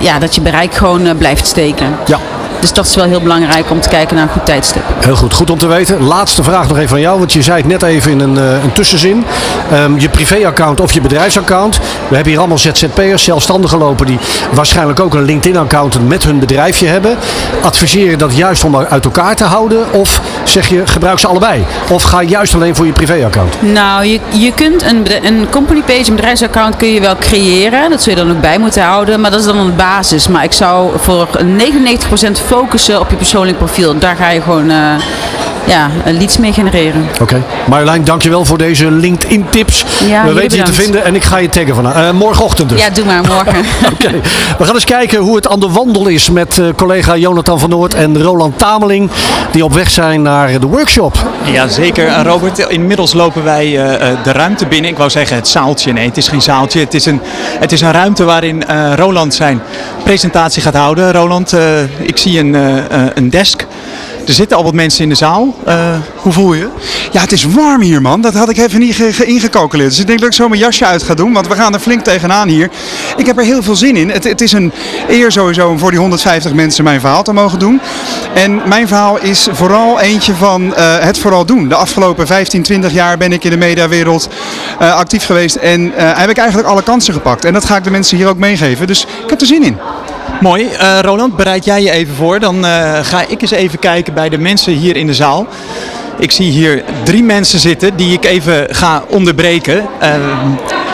ja, dat je bereik gewoon eh, blijft steken. Ja. Dus dat is wel heel belangrijk om te kijken naar een goed tijdstip. Heel goed, goed om te weten. Laatste vraag nog even van jou, want je zei het net even in een, eh, een tussenzin. Ehm, je privéaccount of je bedrijfsaccount. We hebben hier allemaal ZZP'ers, zelfstandigen lopen die waarschijnlijk ook een LinkedIn-account met hun bedrijfje hebben. Adviseer je dat juist om uit elkaar te houden? Of zeg je gebruik ze allebei? Of ga je juist alleen voor je privéaccount? Nou, je, je kunt een, een company page, een bedrijfsaccount kun je wel creëren. Dat zul je dan ook bij moeten houden. Maar dat is dan een basis. Maar ik zou voor 99% focussen op je persoonlijk profiel. Daar ga je gewoon eh, ja, leads mee genereren. Oké. Marjolein, dankjewel voor deze LinkedIn-tips. Ja, We weten je te vinden en ik ga je taggen van eh, morgenochtend dus. Ja, doe maar morgen. Oké, we gaan eens kijken hoe het aan de wandel is met eh, collega Jonathan van Noort en Roland Tameling. Die op weg zijn naar de workshop. Ja, zeker. En Robert, inmiddels lopen wij eh, eh, de ruimte binnen. Ik wou zeggen het zaaltje. Nee, het is geen zaaltje. Het is een, het is een ruimte waarin eh, Roland zijn presentatie gaat houden. Roland, eh, ik zie een, eh, eh, een desk. Er zitten al wat mensen in de zaal. Eh, hoe voel je? Ja, het is warm hier, man. Dat had ik even niet ge- ge- ingecalculeerd. Dus ik denk dat ik zo mijn jasje uit ga doen, want we gaan er flink tegenaan hier. Ik heb er heel veel zin in. Het, het is een eer sowieso om voor die 150 mensen mijn verhaal te mogen doen. En mijn verhaal is vooral eentje van eh, het vooral doen. De afgelopen 15, 20 jaar ben ik in de mediawereld eh, actief geweest en heb ik eigenlijk alle kansen gepakt. En dat ga ik de mensen hier ook meegeven. Dus ik heb er zin in. Mooi. Roland, bereid jij je even voor. Dan ga ik eens even kijken bij de mensen hier in de zaal. Ik zie hier drie mensen zitten die ik even ga onderbreken. Eh,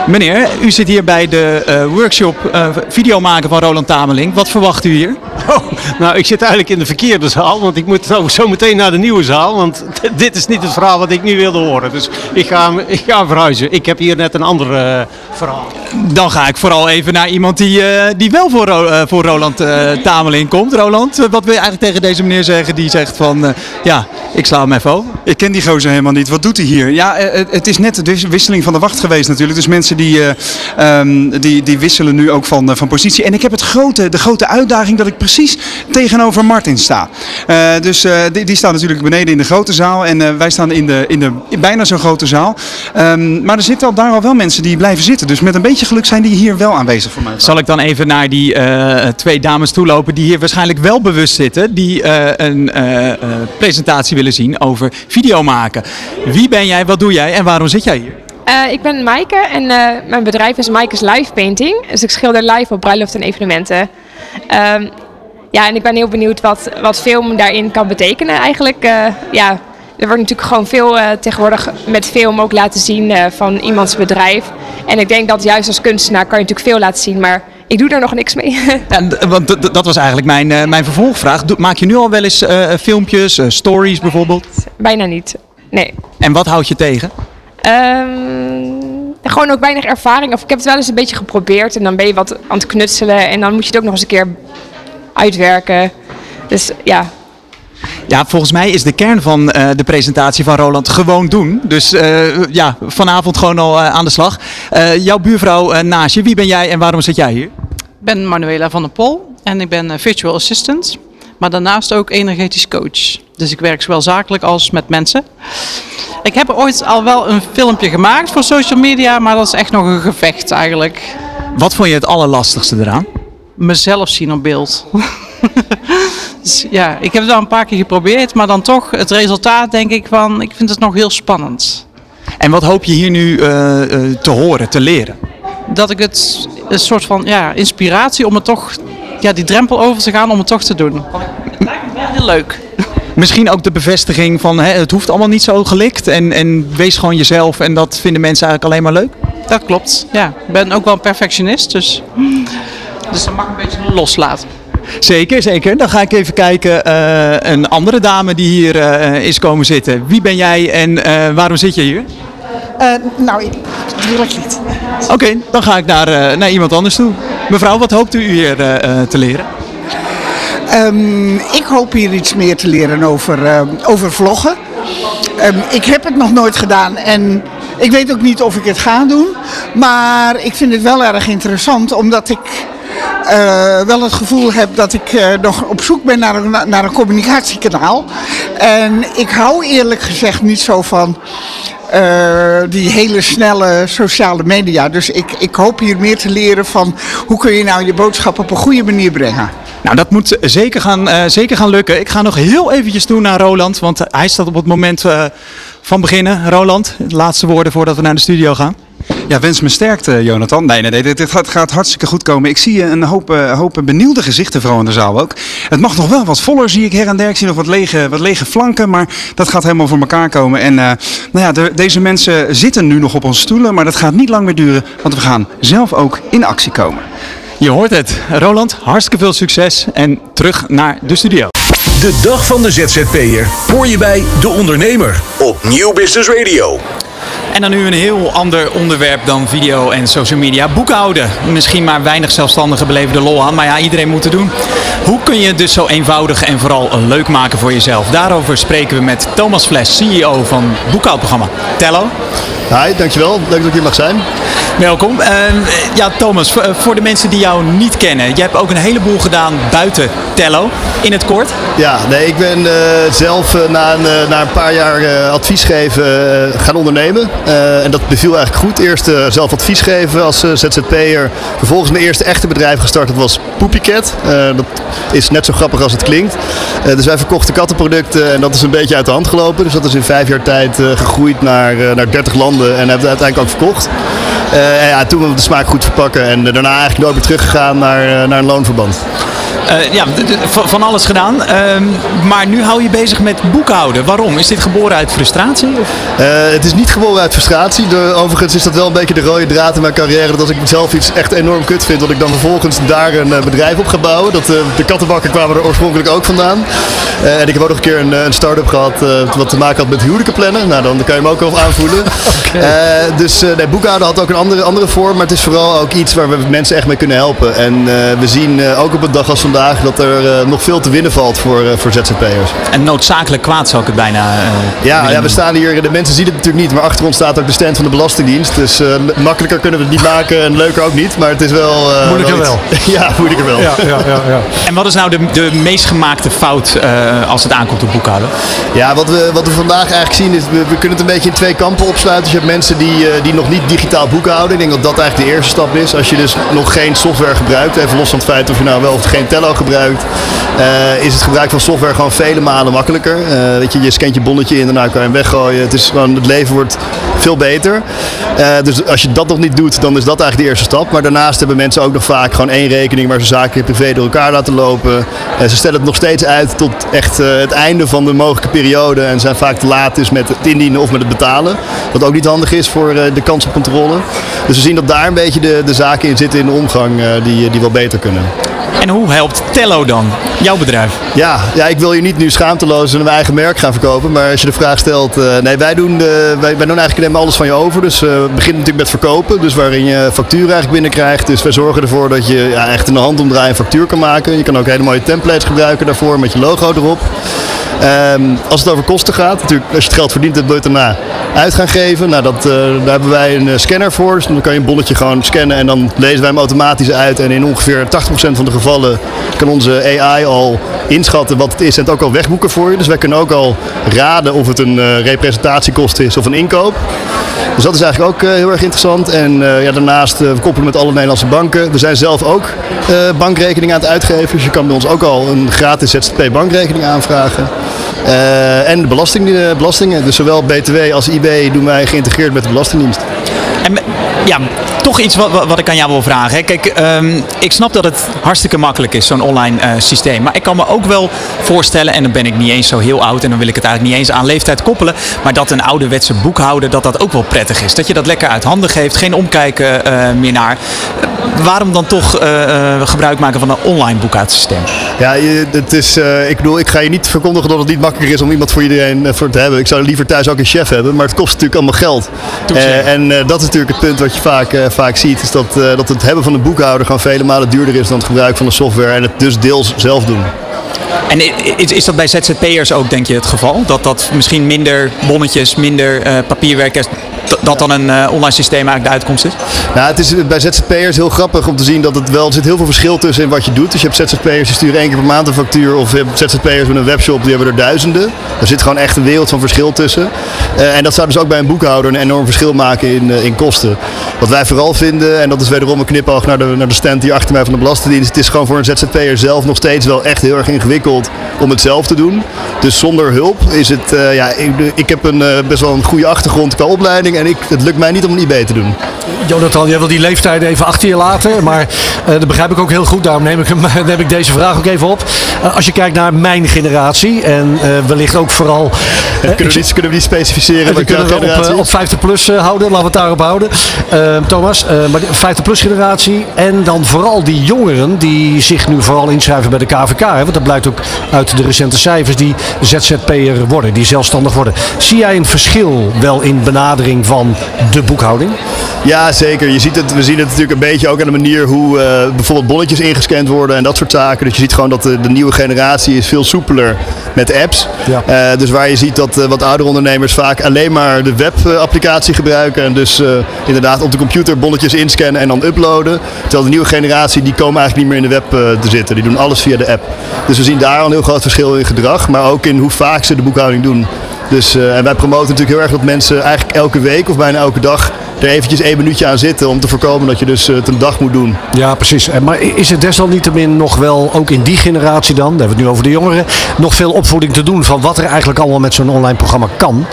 meneer, u zit hier bij de eh, workshop eh, video maken van Roland Tameling. Wat verwacht u hier? Oh, nou, ik zit eigenlijk in de verkeerde zaal, want ik moet zo, zo meteen naar de nieuwe zaal. Want dit is niet het verhaal wat ik nu wilde horen. Dus ik ga, ik ga verhuizen. Ik heb hier net een ander eh, verhaal. Dan ga ik vooral even naar iemand die, eh, die wel voor, Ro- eh, voor Roland eh, Tameling komt. Roland, wat wil je eigenlijk tegen deze meneer zeggen die zegt van... eh, ja, ik sla hem even over. Ik ken die gozer helemaal niet. Wat doet hij hier? Ja, het- is net de wis- wisseling van de wacht geweest natuurlijk. Dus mensen die, eh, ehm, die, die wisselen nu ook van, eh, van positie. En ik heb het grote, de grote uitdaging dat ik precies tegenover Martin sta. Eh, dus die, die staat natuurlijk beneden in de grote zaal. En wij staan in de, in de bijna zo'n grote zaal. Ehm, maar er zitten daar al wel mensen die blijven zitten. Dus met een beetje geluk zijn die hier wel aanwezig voor mij. Zal ik dan even naar die twee dames toelopen die hier waarschijnlijk wel bewust zitten. Die een presentatie willen zien over video maken. Wie ben jij, wat doe jij en waarom zit jij hier? Eh, ik ben Maaike en eh, mijn bedrijf is Maaike's Live Painting. Dus ik schilder live op bruiloft en evenementen. Ehm, ja, en ik ben heel benieuwd wat, wat film daarin kan betekenen eigenlijk. Eh, ja, er wordt natuurlijk gewoon veel tegenwoordig met film ook laten zien van iemands bedrijf. En ik denk dat juist als kunstenaar kan je natuurlijk veel laten zien, maar ik doe daar nog niks mee. Ja, want dat was eigenlijk mijn, mijn vervolgvraag. Maak je nu al wel eens filmpjes, stories bijvoorbeeld? Bijna niet. Nee. En wat houd je tegen? Ehm, gewoon ook weinig ervaring. Of ik heb het wel eens een beetje geprobeerd en dan ben je wat aan het knutselen en dan moet je het ook nog eens een keer uitwerken. Dus ja, Ja, volgens mij is de kern van eh, de presentatie van Roland gewoon doen. Dus eh, ja, vanavond gewoon al eh, aan de slag. Eh, jouw buurvrouw eh, naast je, wie ben jij en waarom zit jij hier? Ik ben Manuela van der Pol en ik ben virtual assistant, maar daarnaast ook energetisch coach. Dus ik werk zowel zakelijk als met mensen. Ik heb ooit al wel een filmpje gemaakt voor social media, maar dat is echt nog een gevecht eigenlijk. Wat vond je het allerlastigste eraan? Mezelf zien op beeld. dus ja, ik heb het wel een paar keer geprobeerd, maar dan toch het resultaat denk ik van, ik vind het nog heel spannend. En wat hoop je hier nu eh, eh, te horen, te leren? Dat ik het een soort van ja, inspiratie om het toch, ja, die drempel over te gaan om het toch te doen. Het lijkt me wel heel leuk. Misschien ook de bevestiging van hè, het hoeft allemaal niet zo gelikt. En, en wees gewoon jezelf en dat vinden mensen eigenlijk alleen maar leuk. Dat klopt, ja. Ik ben ook wel een perfectionist, dus, dus dat mag een beetje loslaten. Zeker, zeker. Dan ga ik even kijken. eh, een andere dame die hier eh, is komen zitten. Wie ben jij en eh, waarom zit je hier? Eh, nou, ik, dat wil ik niet. Oké, dan ga ik naar, eh, naar iemand anders toe. Mevrouw, wat hoopt u hier eh, eh, te leren? Ehm, ik hoop hier iets meer te leren over, eh, over vloggen. Ehm, ik heb het nog nooit gedaan en ik weet ook niet of ik het ga doen. Maar ik vind het wel erg interessant omdat ik eh, wel het gevoel heb dat ik eh, nog op zoek ben naar een, naar een communicatiekanaal. En ik hou eerlijk gezegd niet zo van eh, die hele snelle sociale media. Dus ik, ik hoop hier meer te leren van hoe kun je nou je boodschap op een goede manier brengen. Nou, dat moet zeker gaan, eh, zeker gaan lukken. Ik ga nog heel eventjes toe naar Roland, want hij staat op het moment eh, van beginnen. Roland, laatste woorden voordat we naar de studio gaan. Ja, wens me sterkte, Jonathan. Nee, nee, nee, dit, gaat, hartstikke goed komen. Ik zie een hoop, eh, hoop benieuwde gezichten vooral in de zaal ook. Het mag nog wel wat voller, zie ik her en der. Ik zie nog wat lege, wat lege flanken, maar dat gaat helemaal voor elkaar komen. En eh, nou ja, de- deze mensen zitten nu nog op onze stoelen, maar dat gaat niet lang meer duren, want we gaan zelf ook in actie komen. Je hoort het. Roland, hartstikke veel succes en terug naar de studio. De dag van de ZZP'er hoor je bij De Ondernemer op Nieuw Business Radio. En dan nu een heel ander onderwerp dan video en social media. Boekhouden. Misschien maar weinig zelfstandigen beleven de lol aan, maar ja, iedereen moet het doen. Hoe kun je het dus zo eenvoudig en vooral leuk maken voor jezelf? Daarover spreken we met Thomas Fles, CEO van boekhoudprogramma Tello. Hi, dankjewel. Leuk dat ik hier mag zijn. Welkom. Eh, ja, Thomas, voor- voor de mensen die jou niet kennen. Je hebt ook een heleboel gedaan buiten Tello. In het kort. Ja, nee, ik ben eh, zelf eh, na, een, eh, een paar jaar advies geven gaan ondernemen. En dat beviel eigenlijk goed. Eerst zelf advies geven als ZZP'er. Vervolgens mijn eerste echte bedrijf gestart. Dat was Poepycat. Dat is net zo grappig als het klinkt. Dus wij verkochten kattenproducten en dat is een beetje uit de hand gelopen. Dus dat is in vijf jaar tijd gegroeid naar, naar 30 landen en hebben we uiteindelijk ook verkocht. En ja, toen we de smaak goed verpakken en daarna eigenlijk nooit meer teruggegaan naar, naar een loonverband. Eh, ja, van alles gedaan. Ehm, maar nu hou je bezig met boekhouden. Waarom? Is dit geboren uit frustratie? Eh, het is niet geboren uit frustratie. De, overigens is dat wel een beetje de rode draad in mijn carrière. Dat als ik zelf iets echt enorm kut vind, dat ik dan vervolgens daar een eh, bedrijf op ga bouwen. Dat, de kattenbakken kwamen er oorspronkelijk ook vandaan. En ik heb ook nog een keer een, een start-up gehad eh, wat te maken had met huwelijken plannen. Nou, dan kan je hem ook wel aanvoelen. Dus nee, boekhouden had ook een andere, andere vorm. Maar het is vooral ook iets waar we mensen echt mee kunnen helpen. En we zien ook op een dag als vandaag dat er eh, nog veel te winnen valt voor, eh, voor ZZP'ers. En noodzakelijk kwaad zou ik het bijna. eh, Ja, ja, we staan hier, de mensen zien het natuurlijk niet, maar achter ons staat ook de stand van de Belastingdienst. Dus eh, makkelijker kunnen we het niet maken en leuker ook niet, maar het is wel... eh, Moeilijker iets- ja, moeilijker wel. Ja, ja, ja, ja. En wat is nou de, de meest gemaakte fout eh, als het aankomt op boekhouden? Ja, wat we, wat we vandaag eigenlijk zien is, we, we kunnen het een beetje in twee kampen opsluiten. Dus je hebt mensen die, eh, die nog niet digitaal boekhouden. Ik denk dat dat eigenlijk de eerste stap is. Als je dus nog geen software gebruikt, even los van het feit of je nou wel of geen Gebruikt, eh, is het gebruik van software gewoon vele malen makkelijker. Eh, weet je, je scant je bonnetje in, daarna kan je hem weggooien. Het, is gewoon, het leven wordt veel beter. Eh, dus als je dat nog niet doet, dan is dat eigenlijk de eerste stap. Maar daarnaast hebben mensen ook nog vaak gewoon één rekening waar ze zaken in privé door elkaar laten lopen. Ze stellen het nog steeds uit tot echt het einde van de mogelijke periode en zijn vaak te laat dus met het indienen of met het betalen. Wat ook niet handig is voor de kans op controle. Dus we zien dat daar een beetje de, de zaken in zitten in de omgang die, die wel beter kunnen. En hoe helpt Tello dan, jouw bedrijf? Ja, ja, ik wil je niet nu schaamteloos een eigen merk gaan verkopen. Maar als je de vraag stelt. eh, nee, wij doen, de, wij, wij doen eigenlijk nemen alles van je over. Dus eh, we beginnen natuurlijk met verkopen. Dus waarin je factuur eigenlijk binnenkrijgt. Dus wij zorgen ervoor dat je ja, echt in de hand omdraaien een factuur kan maken. Je kan ook hele mooie templates gebruiken daarvoor met je logo erop. Ehm, als het over kosten gaat, natuurlijk, als je het geld verdient, dan wil je het daarna uit gaan geven. Nou, dat, eh, daar hebben wij een eh, scanner voor. Dus dan kan je een bonnetje gewoon scannen en dan lezen wij hem automatisch uit. En in ongeveer 80% van de gevallen kan onze AI al inschatten wat het is en het ook al wegboeken voor je. Dus wij kunnen ook al raden of het een eh, representatiekost is of een inkoop. Dus dat is eigenlijk ook heel erg interessant. En ja, daarnaast we koppelen met alle Nederlandse banken. We zijn zelf ook bankrekening aan het uitgeven. Dus je kan bij ons ook al een gratis ZZP bankrekening aanvragen. Eh, en de belasting, eh, belastingen. Dus zowel BTW als IB doen wij geïntegreerd met de Belastingdienst. En ja, toch iets wat, wat- ik aan jou wil vragen. Kijk, ehm, ik snap dat het hartstikke makkelijk is, zo'n online eh, systeem. Maar ik kan me ook wel voorstellen, en dan ben ik niet eens zo heel oud en dan wil ik het eigenlijk niet eens aan leeftijd koppelen. Maar dat een ouderwetse boekhouder, dat dat ook wel prettig is. Dat je dat lekker uit handen geeft, geen omkijken meer naar. Waarom dan toch eh, eh, gebruik maken van een online boekhoudsysteem? Ja, je, het is, eh, ik bedoel, ik ga je niet verkondigen dat het niet makkelijker is om iemand voor iedereen voor te hebben. Ik zou liever thuis ook een chef hebben, maar het kost natuurlijk allemaal geld. En dat is natuurlijk het punt wat je vaak, vaak ziet, is dat, dat het hebben van een boekhouder gewoon vele malen duurder is dan het gebruik van de software en het dus deels zelf doen. En is, is dat bij ZZP'ers ook, denk je, het geval? Dat dat misschien minder bonnetjes, minder papierwerk is, dat- dan een eh, online systeem eigenlijk de uitkomst is? Nou, het is bij ZZP'ers heel grappig om te zien dat het wel, er zit heel veel verschil tussen in wat je doet. Dus je hebt ZZP'ers die sturen één keer per maand een factuur of je hebt ZZP'ers met een webshop die hebben er duizenden. Er zit gewoon echt een wereld van verschil tussen. Eh, en dat zou dus ook bij een boekhouder een enorm verschil maken in, eh, in kosten. Wat wij vooral vinden, en dat is wederom een knipoog naar de, naar de stand hier achter mij van de Belastingdienst. Het is gewoon voor een ZZP'er zelf nog steeds wel echt heel erg ingewikkeld om het zelf te doen. Dus zonder hulp is het, ja, ik, ik heb een, best wel een goede achtergrond qua opleiding en ik, het lukt mij niet om een IB te doen. Jonathan, jij wil die leeftijd even achter je laten, maar eh, dat begrijp ik ook heel goed. Daarom neem ik, hem, neem ik deze vraag ook even op. Eh, als je kijkt naar mijn generatie en eh, wellicht ook vooral... kunnen, we niet, kunnen we niet specificeren we kunnen we op, op 50 plus houden, laten we het daarop houden. Thomas, maar de 50 plus generatie en dan vooral die jongeren die zich nu vooral inschrijven bij de KVK. Hè, want dat blijkt ook uit de recente cijfers die ZZP'er worden, die zelfstandig worden. Zie jij een verschil wel in benadering van de boekhouding? Ja, zeker. Je ziet het, we zien het natuurlijk een beetje ook aan de manier hoe eh, bijvoorbeeld bonnetjes ingescand worden en dat soort zaken. Dus je ziet gewoon dat de, de nieuwe generatie is veel soepeler met apps. Eh, dus waar je ziet dat eh, wat oudere ondernemers vaak alleen maar de webapplicatie gebruiken. En dus inderdaad op de computer bonnetjes inscannen en dan uploaden. Terwijl de nieuwe generatie die komen eigenlijk niet meer in de web te zitten. Die doen alles via de app. Dus we zien daar al een heel groot verschil in gedrag. Maar ook in hoe vaak ze de boekhouding doen. Dus, eh, en wij promoten natuurlijk heel erg dat mensen eigenlijk elke week of bijna elke dag er eventjes één minuutje aan zitten om te voorkomen dat je dus eh, het een dag moet doen. Ja, precies. En Maar is er desalniettemin nog wel, ook in die generatie dan, daar hebben we het nu over de jongeren, nog veel opvoeding te doen van wat er eigenlijk allemaal met zo'n online programma kan?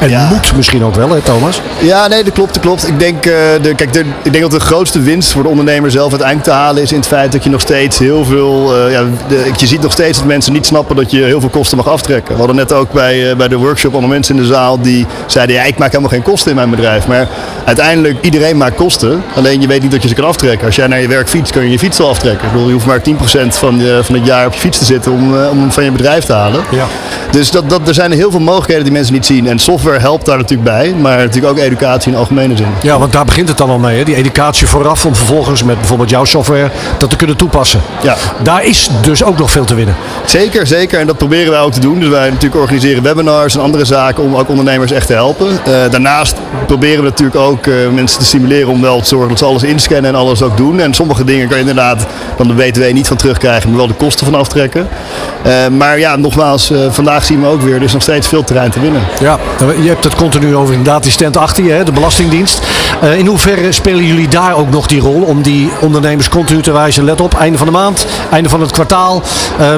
En moet misschien ook wel, hè Thomas? Ja, nee, dat klopt, dat klopt. Ik denk, eh, de, kijk, de, ik denk dat de grootste winst voor de ondernemer zelf uiteindelijk te halen is in het feit dat je nog steeds heel veel, eh, ja, de, je ziet nog steeds dat mensen niet snappen dat je heel veel kosten mag aftrekken. We hadden net ook bij, eh, bij de workshop allemaal mensen in de zaal die zeiden, ja, ik maak helemaal geen kosten in mijn bedrijf. Maar uiteindelijk, iedereen maakt kosten, alleen je weet niet dat je ze kan aftrekken. Als jij naar je werk fietst, kun je je fiets wel aftrekken. Ik bedoel, je hoeft maar 10% van, je, van het jaar op je fiets te zitten om, eh, om hem van je bedrijf te halen. Ja. Dus dat, dat, er zijn heel veel mogelijkheden die mensen niet zien. En software helpt daar natuurlijk bij, maar natuurlijk ook educatie in algemene zin. Ja, want daar begint het dan al mee, hè? die educatie vooraf om vervolgens met bijvoorbeeld jouw software dat te kunnen toepassen. Ja. Daar is dus ook nog veel te winnen. Zeker, zeker. En dat proberen wij ook te doen. Dus wij natuurlijk organiseren webinars en andere zaken om ook ondernemers echt te helpen. Eh, daarnaast proberen we natuurlijk ook eh, mensen te stimuleren om wel te zorgen dat ze alles inscannen en alles ook doen. En sommige dingen kan je inderdaad dan de BTW niet van terugkrijgen, maar wel de kosten van aftrekken. Eh, maar ja, nogmaals, eh, vandaag zien we ook weer, er is nog steeds veel terrein te winnen. Ja, je hebt het continu over inderdaad die stand achter je, hè, de Belastingdienst. In hoeverre spelen jullie daar ook nog die rol om die ondernemers continu te wijzen, let op, einde van de maand, einde van het kwartaal.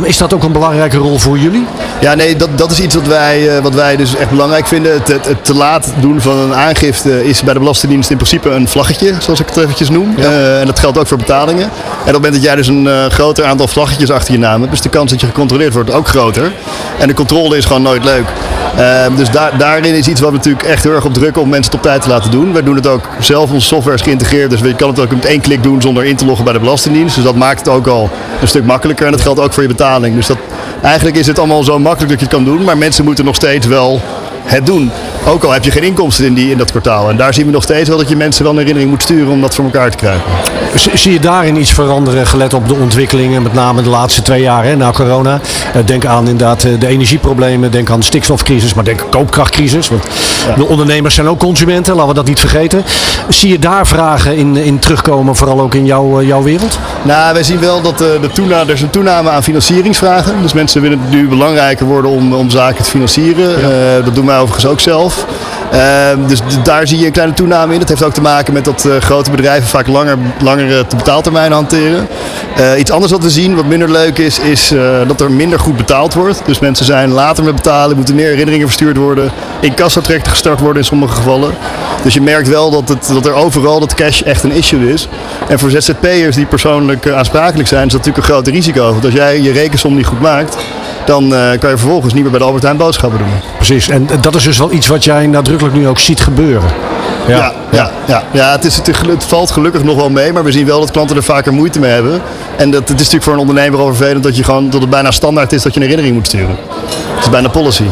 Is dat ook een belangrijke rol voor jullie? Ja, nee, dat, dat is iets wat wij, eh, wat wij dus echt belangrijk vinden. Het, het, het te laat doen van een aangifte is bij de Belastingdienst in principe een vlaggetje, zoals ik het eventjes noem. Eh, en dat geldt ook voor betalingen. En op het moment dat jij dus een eh, groter aantal vlaggetjes achter je naam hebt, is de kans dat je gecontroleerd wordt ook groter. En de controle is gewoon nooit leuk. Eh, dus daar, daarin is iets wat we natuurlijk echt heel erg op drukken om mensen het op tijd te laten doen. Wij doen het ook zelf, onze software is geïntegreerd, dus je kan het ook met één klik doen zonder in te loggen bij de Belastingdienst. Dus dat maakt het ook al een stuk makkelijker en dat geldt ook voor je betaling. Dus dat, eigenlijk is het allemaal zo makkelijk dat je het kan doen, maar mensen moeten nog steeds wel het doen. Ook al heb je geen inkomsten in, die, in dat kwartaal. En daar zien we nog steeds wel dat je mensen wel een herinnering moet sturen om dat voor elkaar te krijgen. Zie je daarin iets veranderen, gelet op de ontwikkelingen, met name de laatste twee jaar hè, na corona? Eh, Denk aan inderdaad eh, de energieproblemen, denk aan de stikstofcrisis, maar denk koopkrachtcrisis. Want de ondernemers zijn ook consumenten, laten we dat niet vergeten. Zie je daar vragen in, in terugkomen, vooral ook in jouw, eh, jouw wereld? Nou, wij zien wel dat de toename, er is een toename aan financieringsvragen. Dus mensen willen het nu belangrijker worden om, om zaken te financieren. Eh, dat doen wij overigens ook zelf. Ehm, dus daar zie je een kleine toename in. Dat heeft ook te maken met dat eh, grote bedrijven vaak langer, langere te betaaltermijnen hanteren. Eh, iets anders wat we zien, wat minder leuk is, is dat er minder goed betaald wordt. Dus mensen zijn later met betalen, moeten meer herinneringen verstuurd worden. Incassotrajecten gestart worden in sommige gevallen. Dus je merkt wel dat, het, dat er overal dat cash echt een issue is. En voor ZZP'ers die persoonlijk aansprakelijk zijn, is dat natuurlijk een groot risico. Want als jij je rekensom niet goed maakt, dan eh, kan je vervolgens niet meer bij de Albert Heijn boodschappen doen. Precies, en dat is dus wel iets wat jij nadrukkelijk nu ook ziet gebeuren. Ja, ja, ja, ja. het, is, het, is- het valt gelukkig nog wel mee, maar we zien wel dat klanten er vaker moeite mee hebben. En dat, het is natuurlijk voor een ondernemer al vervelend dat, je gewoon, dat het bijna standaard is dat je een herinnering moet sturen. Het is bijna policy.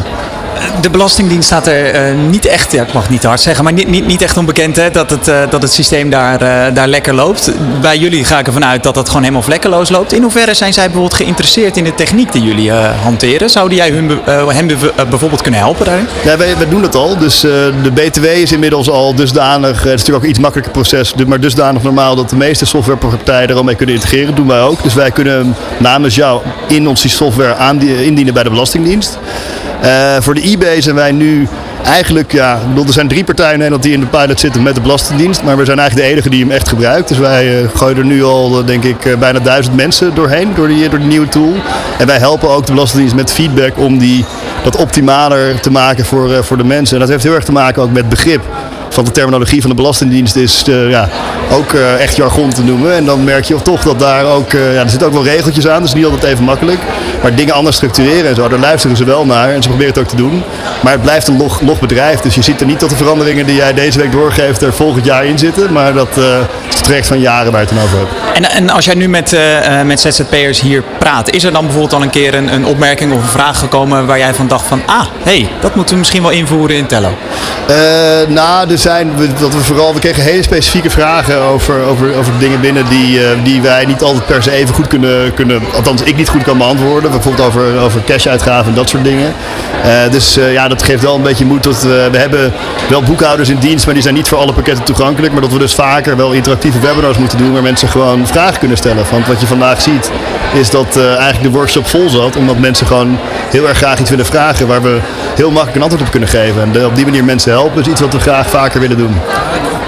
De Belastingdienst staat er eh, niet echt, ja, ik mag niet hard zeggen, maar niet, niet, niet echt onbekend hè, dat, het, eh, dat het systeem daar, eh, daar lekker loopt. Bij jullie ga ik ervan uit dat het gewoon helemaal vlekkeloos loopt. In hoeverre zijn zij bijvoorbeeld geïnteresseerd in de techniek die jullie hanteren? Zouden jij hun, eh, bijvoorbeeld kunnen helpen daarin? Ja, wij, doen het al. Dus de BTW is inmiddels al dusdanig, het is natuurlijk ook een iets makkelijker proces, maar dusdanig normaal dat de meeste softwarepartijen er al mee kunnen integreren. Dat doen wij ook. Dus wij kunnen namens jou in ons die software indienen bij de Belastingdienst. Eh, voor de eBay zijn wij nu eigenlijk, ja, ik bedoel, er zijn drie partijen in Nederland die in de pilot zitten met de Belastingdienst, maar we zijn eigenlijk de enige die hem echt gebruikt. Dus wij eh, gooien er nu al, eh, denk ik, bijna duizend mensen doorheen, door die, door die nieuwe tool. En wij helpen ook de Belastingdienst met feedback om die, dat optimaler te maken voor, voor de mensen. En dat heeft heel erg te maken ook met begrip. Van de terminologie van de Belastingdienst is ja, ook eh, echt jargon te noemen. En dan merk je toch dat daar ook, eh, ja, er zitten ook wel regeltjes aan, dus niet altijd even makkelijk. Maar dingen anders structureren en zo, daar luisteren ze wel naar en ze proberen het ook te doen. Maar het blijft een log, log bedrijf, dus je ziet er niet dat de veranderingen die jij deze week doorgeeft er volgend jaar in zitten. Maar dat eh, is het traject van jaren waar je het dan over hebt. En, en als jij nu met, met ZZP'ers hier praat, is er dan bijvoorbeeld al een keer een, een opmerking of een vraag gekomen waar jij van dacht van, ah, hey, dat moeten we misschien wel invoeren in Tello? Nou, er zijn, dat we vooral, we kregen hele specifieke vragen over, over, over dingen binnen die, eh, die wij niet altijd per se even goed kunnen, kunnen, althans ik niet goed kan beantwoorden. Bijvoorbeeld over, over cash-uitgaven en dat soort dingen. Eh, dus eh, ja, dat geeft wel een beetje moed. Dat we, hebben wel boekhouders in dienst, maar die zijn niet voor alle pakketten toegankelijk. Maar dat we dus vaker wel interactieve webinars moeten doen waar mensen gewoon vragen kunnen stellen. Want wat je vandaag ziet is dat eh, eigenlijk de workshop vol zat, omdat mensen gewoon heel erg graag iets willen vragen waar we heel makkelijk een antwoord op kunnen geven. En op die manier mensen helpen is iets wat we graag vaker willen doen.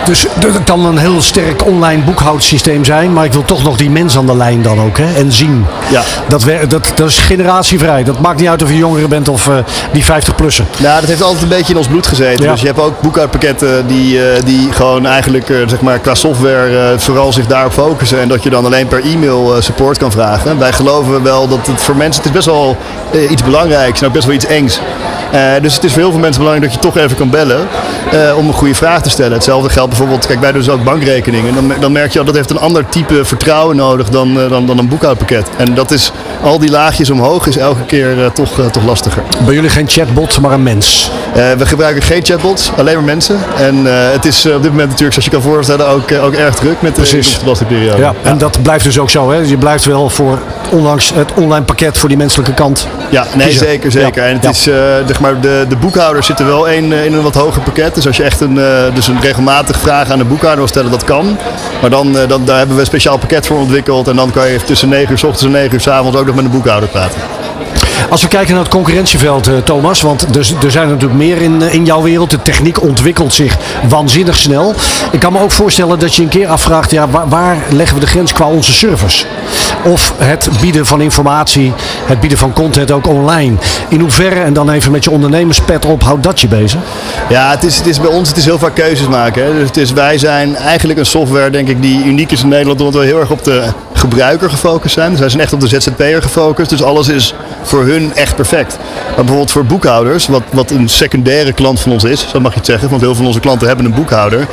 Dus dat kan een heel sterk online boekhoudsysteem zijn, maar ik wil toch nog die mens aan de lijn dan ook hè, en zien. Ja. Dat, wer- dat, dat is generatievrij. Dat maakt niet uit of je jongere bent of eh, die 50-plussen. Nou, dat heeft altijd een beetje in ons bloed gezeten. Ja. Dus je hebt ook boekhoudpakketten die, eh, die gewoon eigenlijk eh, zeg maar, qua software vooral zich daarop focussen. En dat je dan alleen per e-mail support kan vragen. Wij geloven wel dat het voor mensen, het is best wel iets belangrijks en ook best wel iets engs. Eh, dus het is voor heel veel mensen belangrijk dat je toch even kan bellen eh, om een goede vraag te stellen. Hetzelfde geldt bijvoorbeeld, kijk wij doen dus ook bankrekeningen. Dan, dan merk je al dat heeft een ander type vertrouwen nodig dan, eh, dan, dan een boekhoudpakket. En dat is, al die laagjes omhoog is elke keer toch, toch lastiger. Bij jullie geen chatbot, maar een mens. We gebruiken geen chatbots, alleen maar mensen. En het is op dit moment natuurlijk, zoals je kan voorstellen, ook, ook erg druk met de Precies. belastingperiode. Ja, en dat blijft dus ook zo. Hè? Je blijft wel voor, ondanks het online pakket, voor die menselijke kant. Ja, nee, kiezen. zeker, zeker. Ja. En het Ja. is, eh, zeg maar, de, de boekhouders zitten wel in, eh, in een wat hoger pakket. Dus als je echt een, eh, dus een regelmatig vraag aan de boekhouder wil stellen, dat kan. Maar dan, dan daar hebben we een speciaal pakket voor ontwikkeld. En dan kan je tussen 9 uur s ochtends en 9 uur s avonds ook nog met een boekhouder praten. Als we kijken naar het concurrentieveld, eh, Thomas, want er, er zijn natuurlijk meer in, eh, in jouw wereld. De techniek ontwikkelt zich waanzinnig snel. Ik kan me ook voorstellen dat je een keer afvraagt, ja, waar, leggen we de grens qua onze service? Of het bieden van informatie, het bieden van content ook online. In hoeverre, en dan even met je ondernemerspet op, houdt dat je bezig? Ja, het is, het is bij ons het is heel vaak keuzes maken. Hè. Dus het is, wij zijn eigenlijk een software, denk ik, die uniek is in Nederland, omdat we heel erg op de gebruiker gefocust zijn. Dus wij zijn echt op de ZZP'er gefocust. Dus alles is voor hun echt perfect. Maar bijvoorbeeld voor boekhouders, wat, wat een secundaire klant van ons is, zo mag je het zeggen, want heel veel van onze klanten hebben een boekhouder.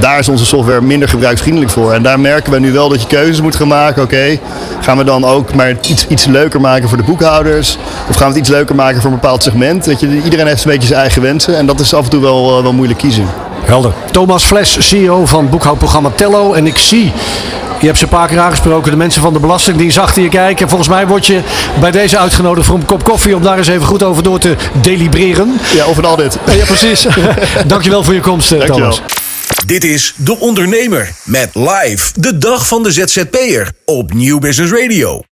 Daar is onze software minder gebruiksvriendelijk voor. En daar merken we nu wel dat je keuzes moet gaan maken. Oké, gaan we dan ook maar iets, iets leuker maken voor de boekhouders? Of gaan we het iets leuker maken voor een bepaald segment? Weet je, iedereen heeft een beetje zijn eigen wensen. En dat is af en toe wel, eh, wel moeilijk kiezen. Helder. Thomas Fles, CEO van boekhoudprogramma Tello. En ik zie, je hebt ze een paar keer aangesproken, de mensen van de Belastingdienst achter je kijken. En volgens mij word je bij deze uitgenodigd voor een kop koffie om daar eens even goed over door te delibereren. Ja, over al dit. Ja, precies. Dankjewel voor je komst, eh, Dankjewel. Thomas. Dit is De Ondernemer met live de dag van de ZZP'er op Nieuw Business Radio.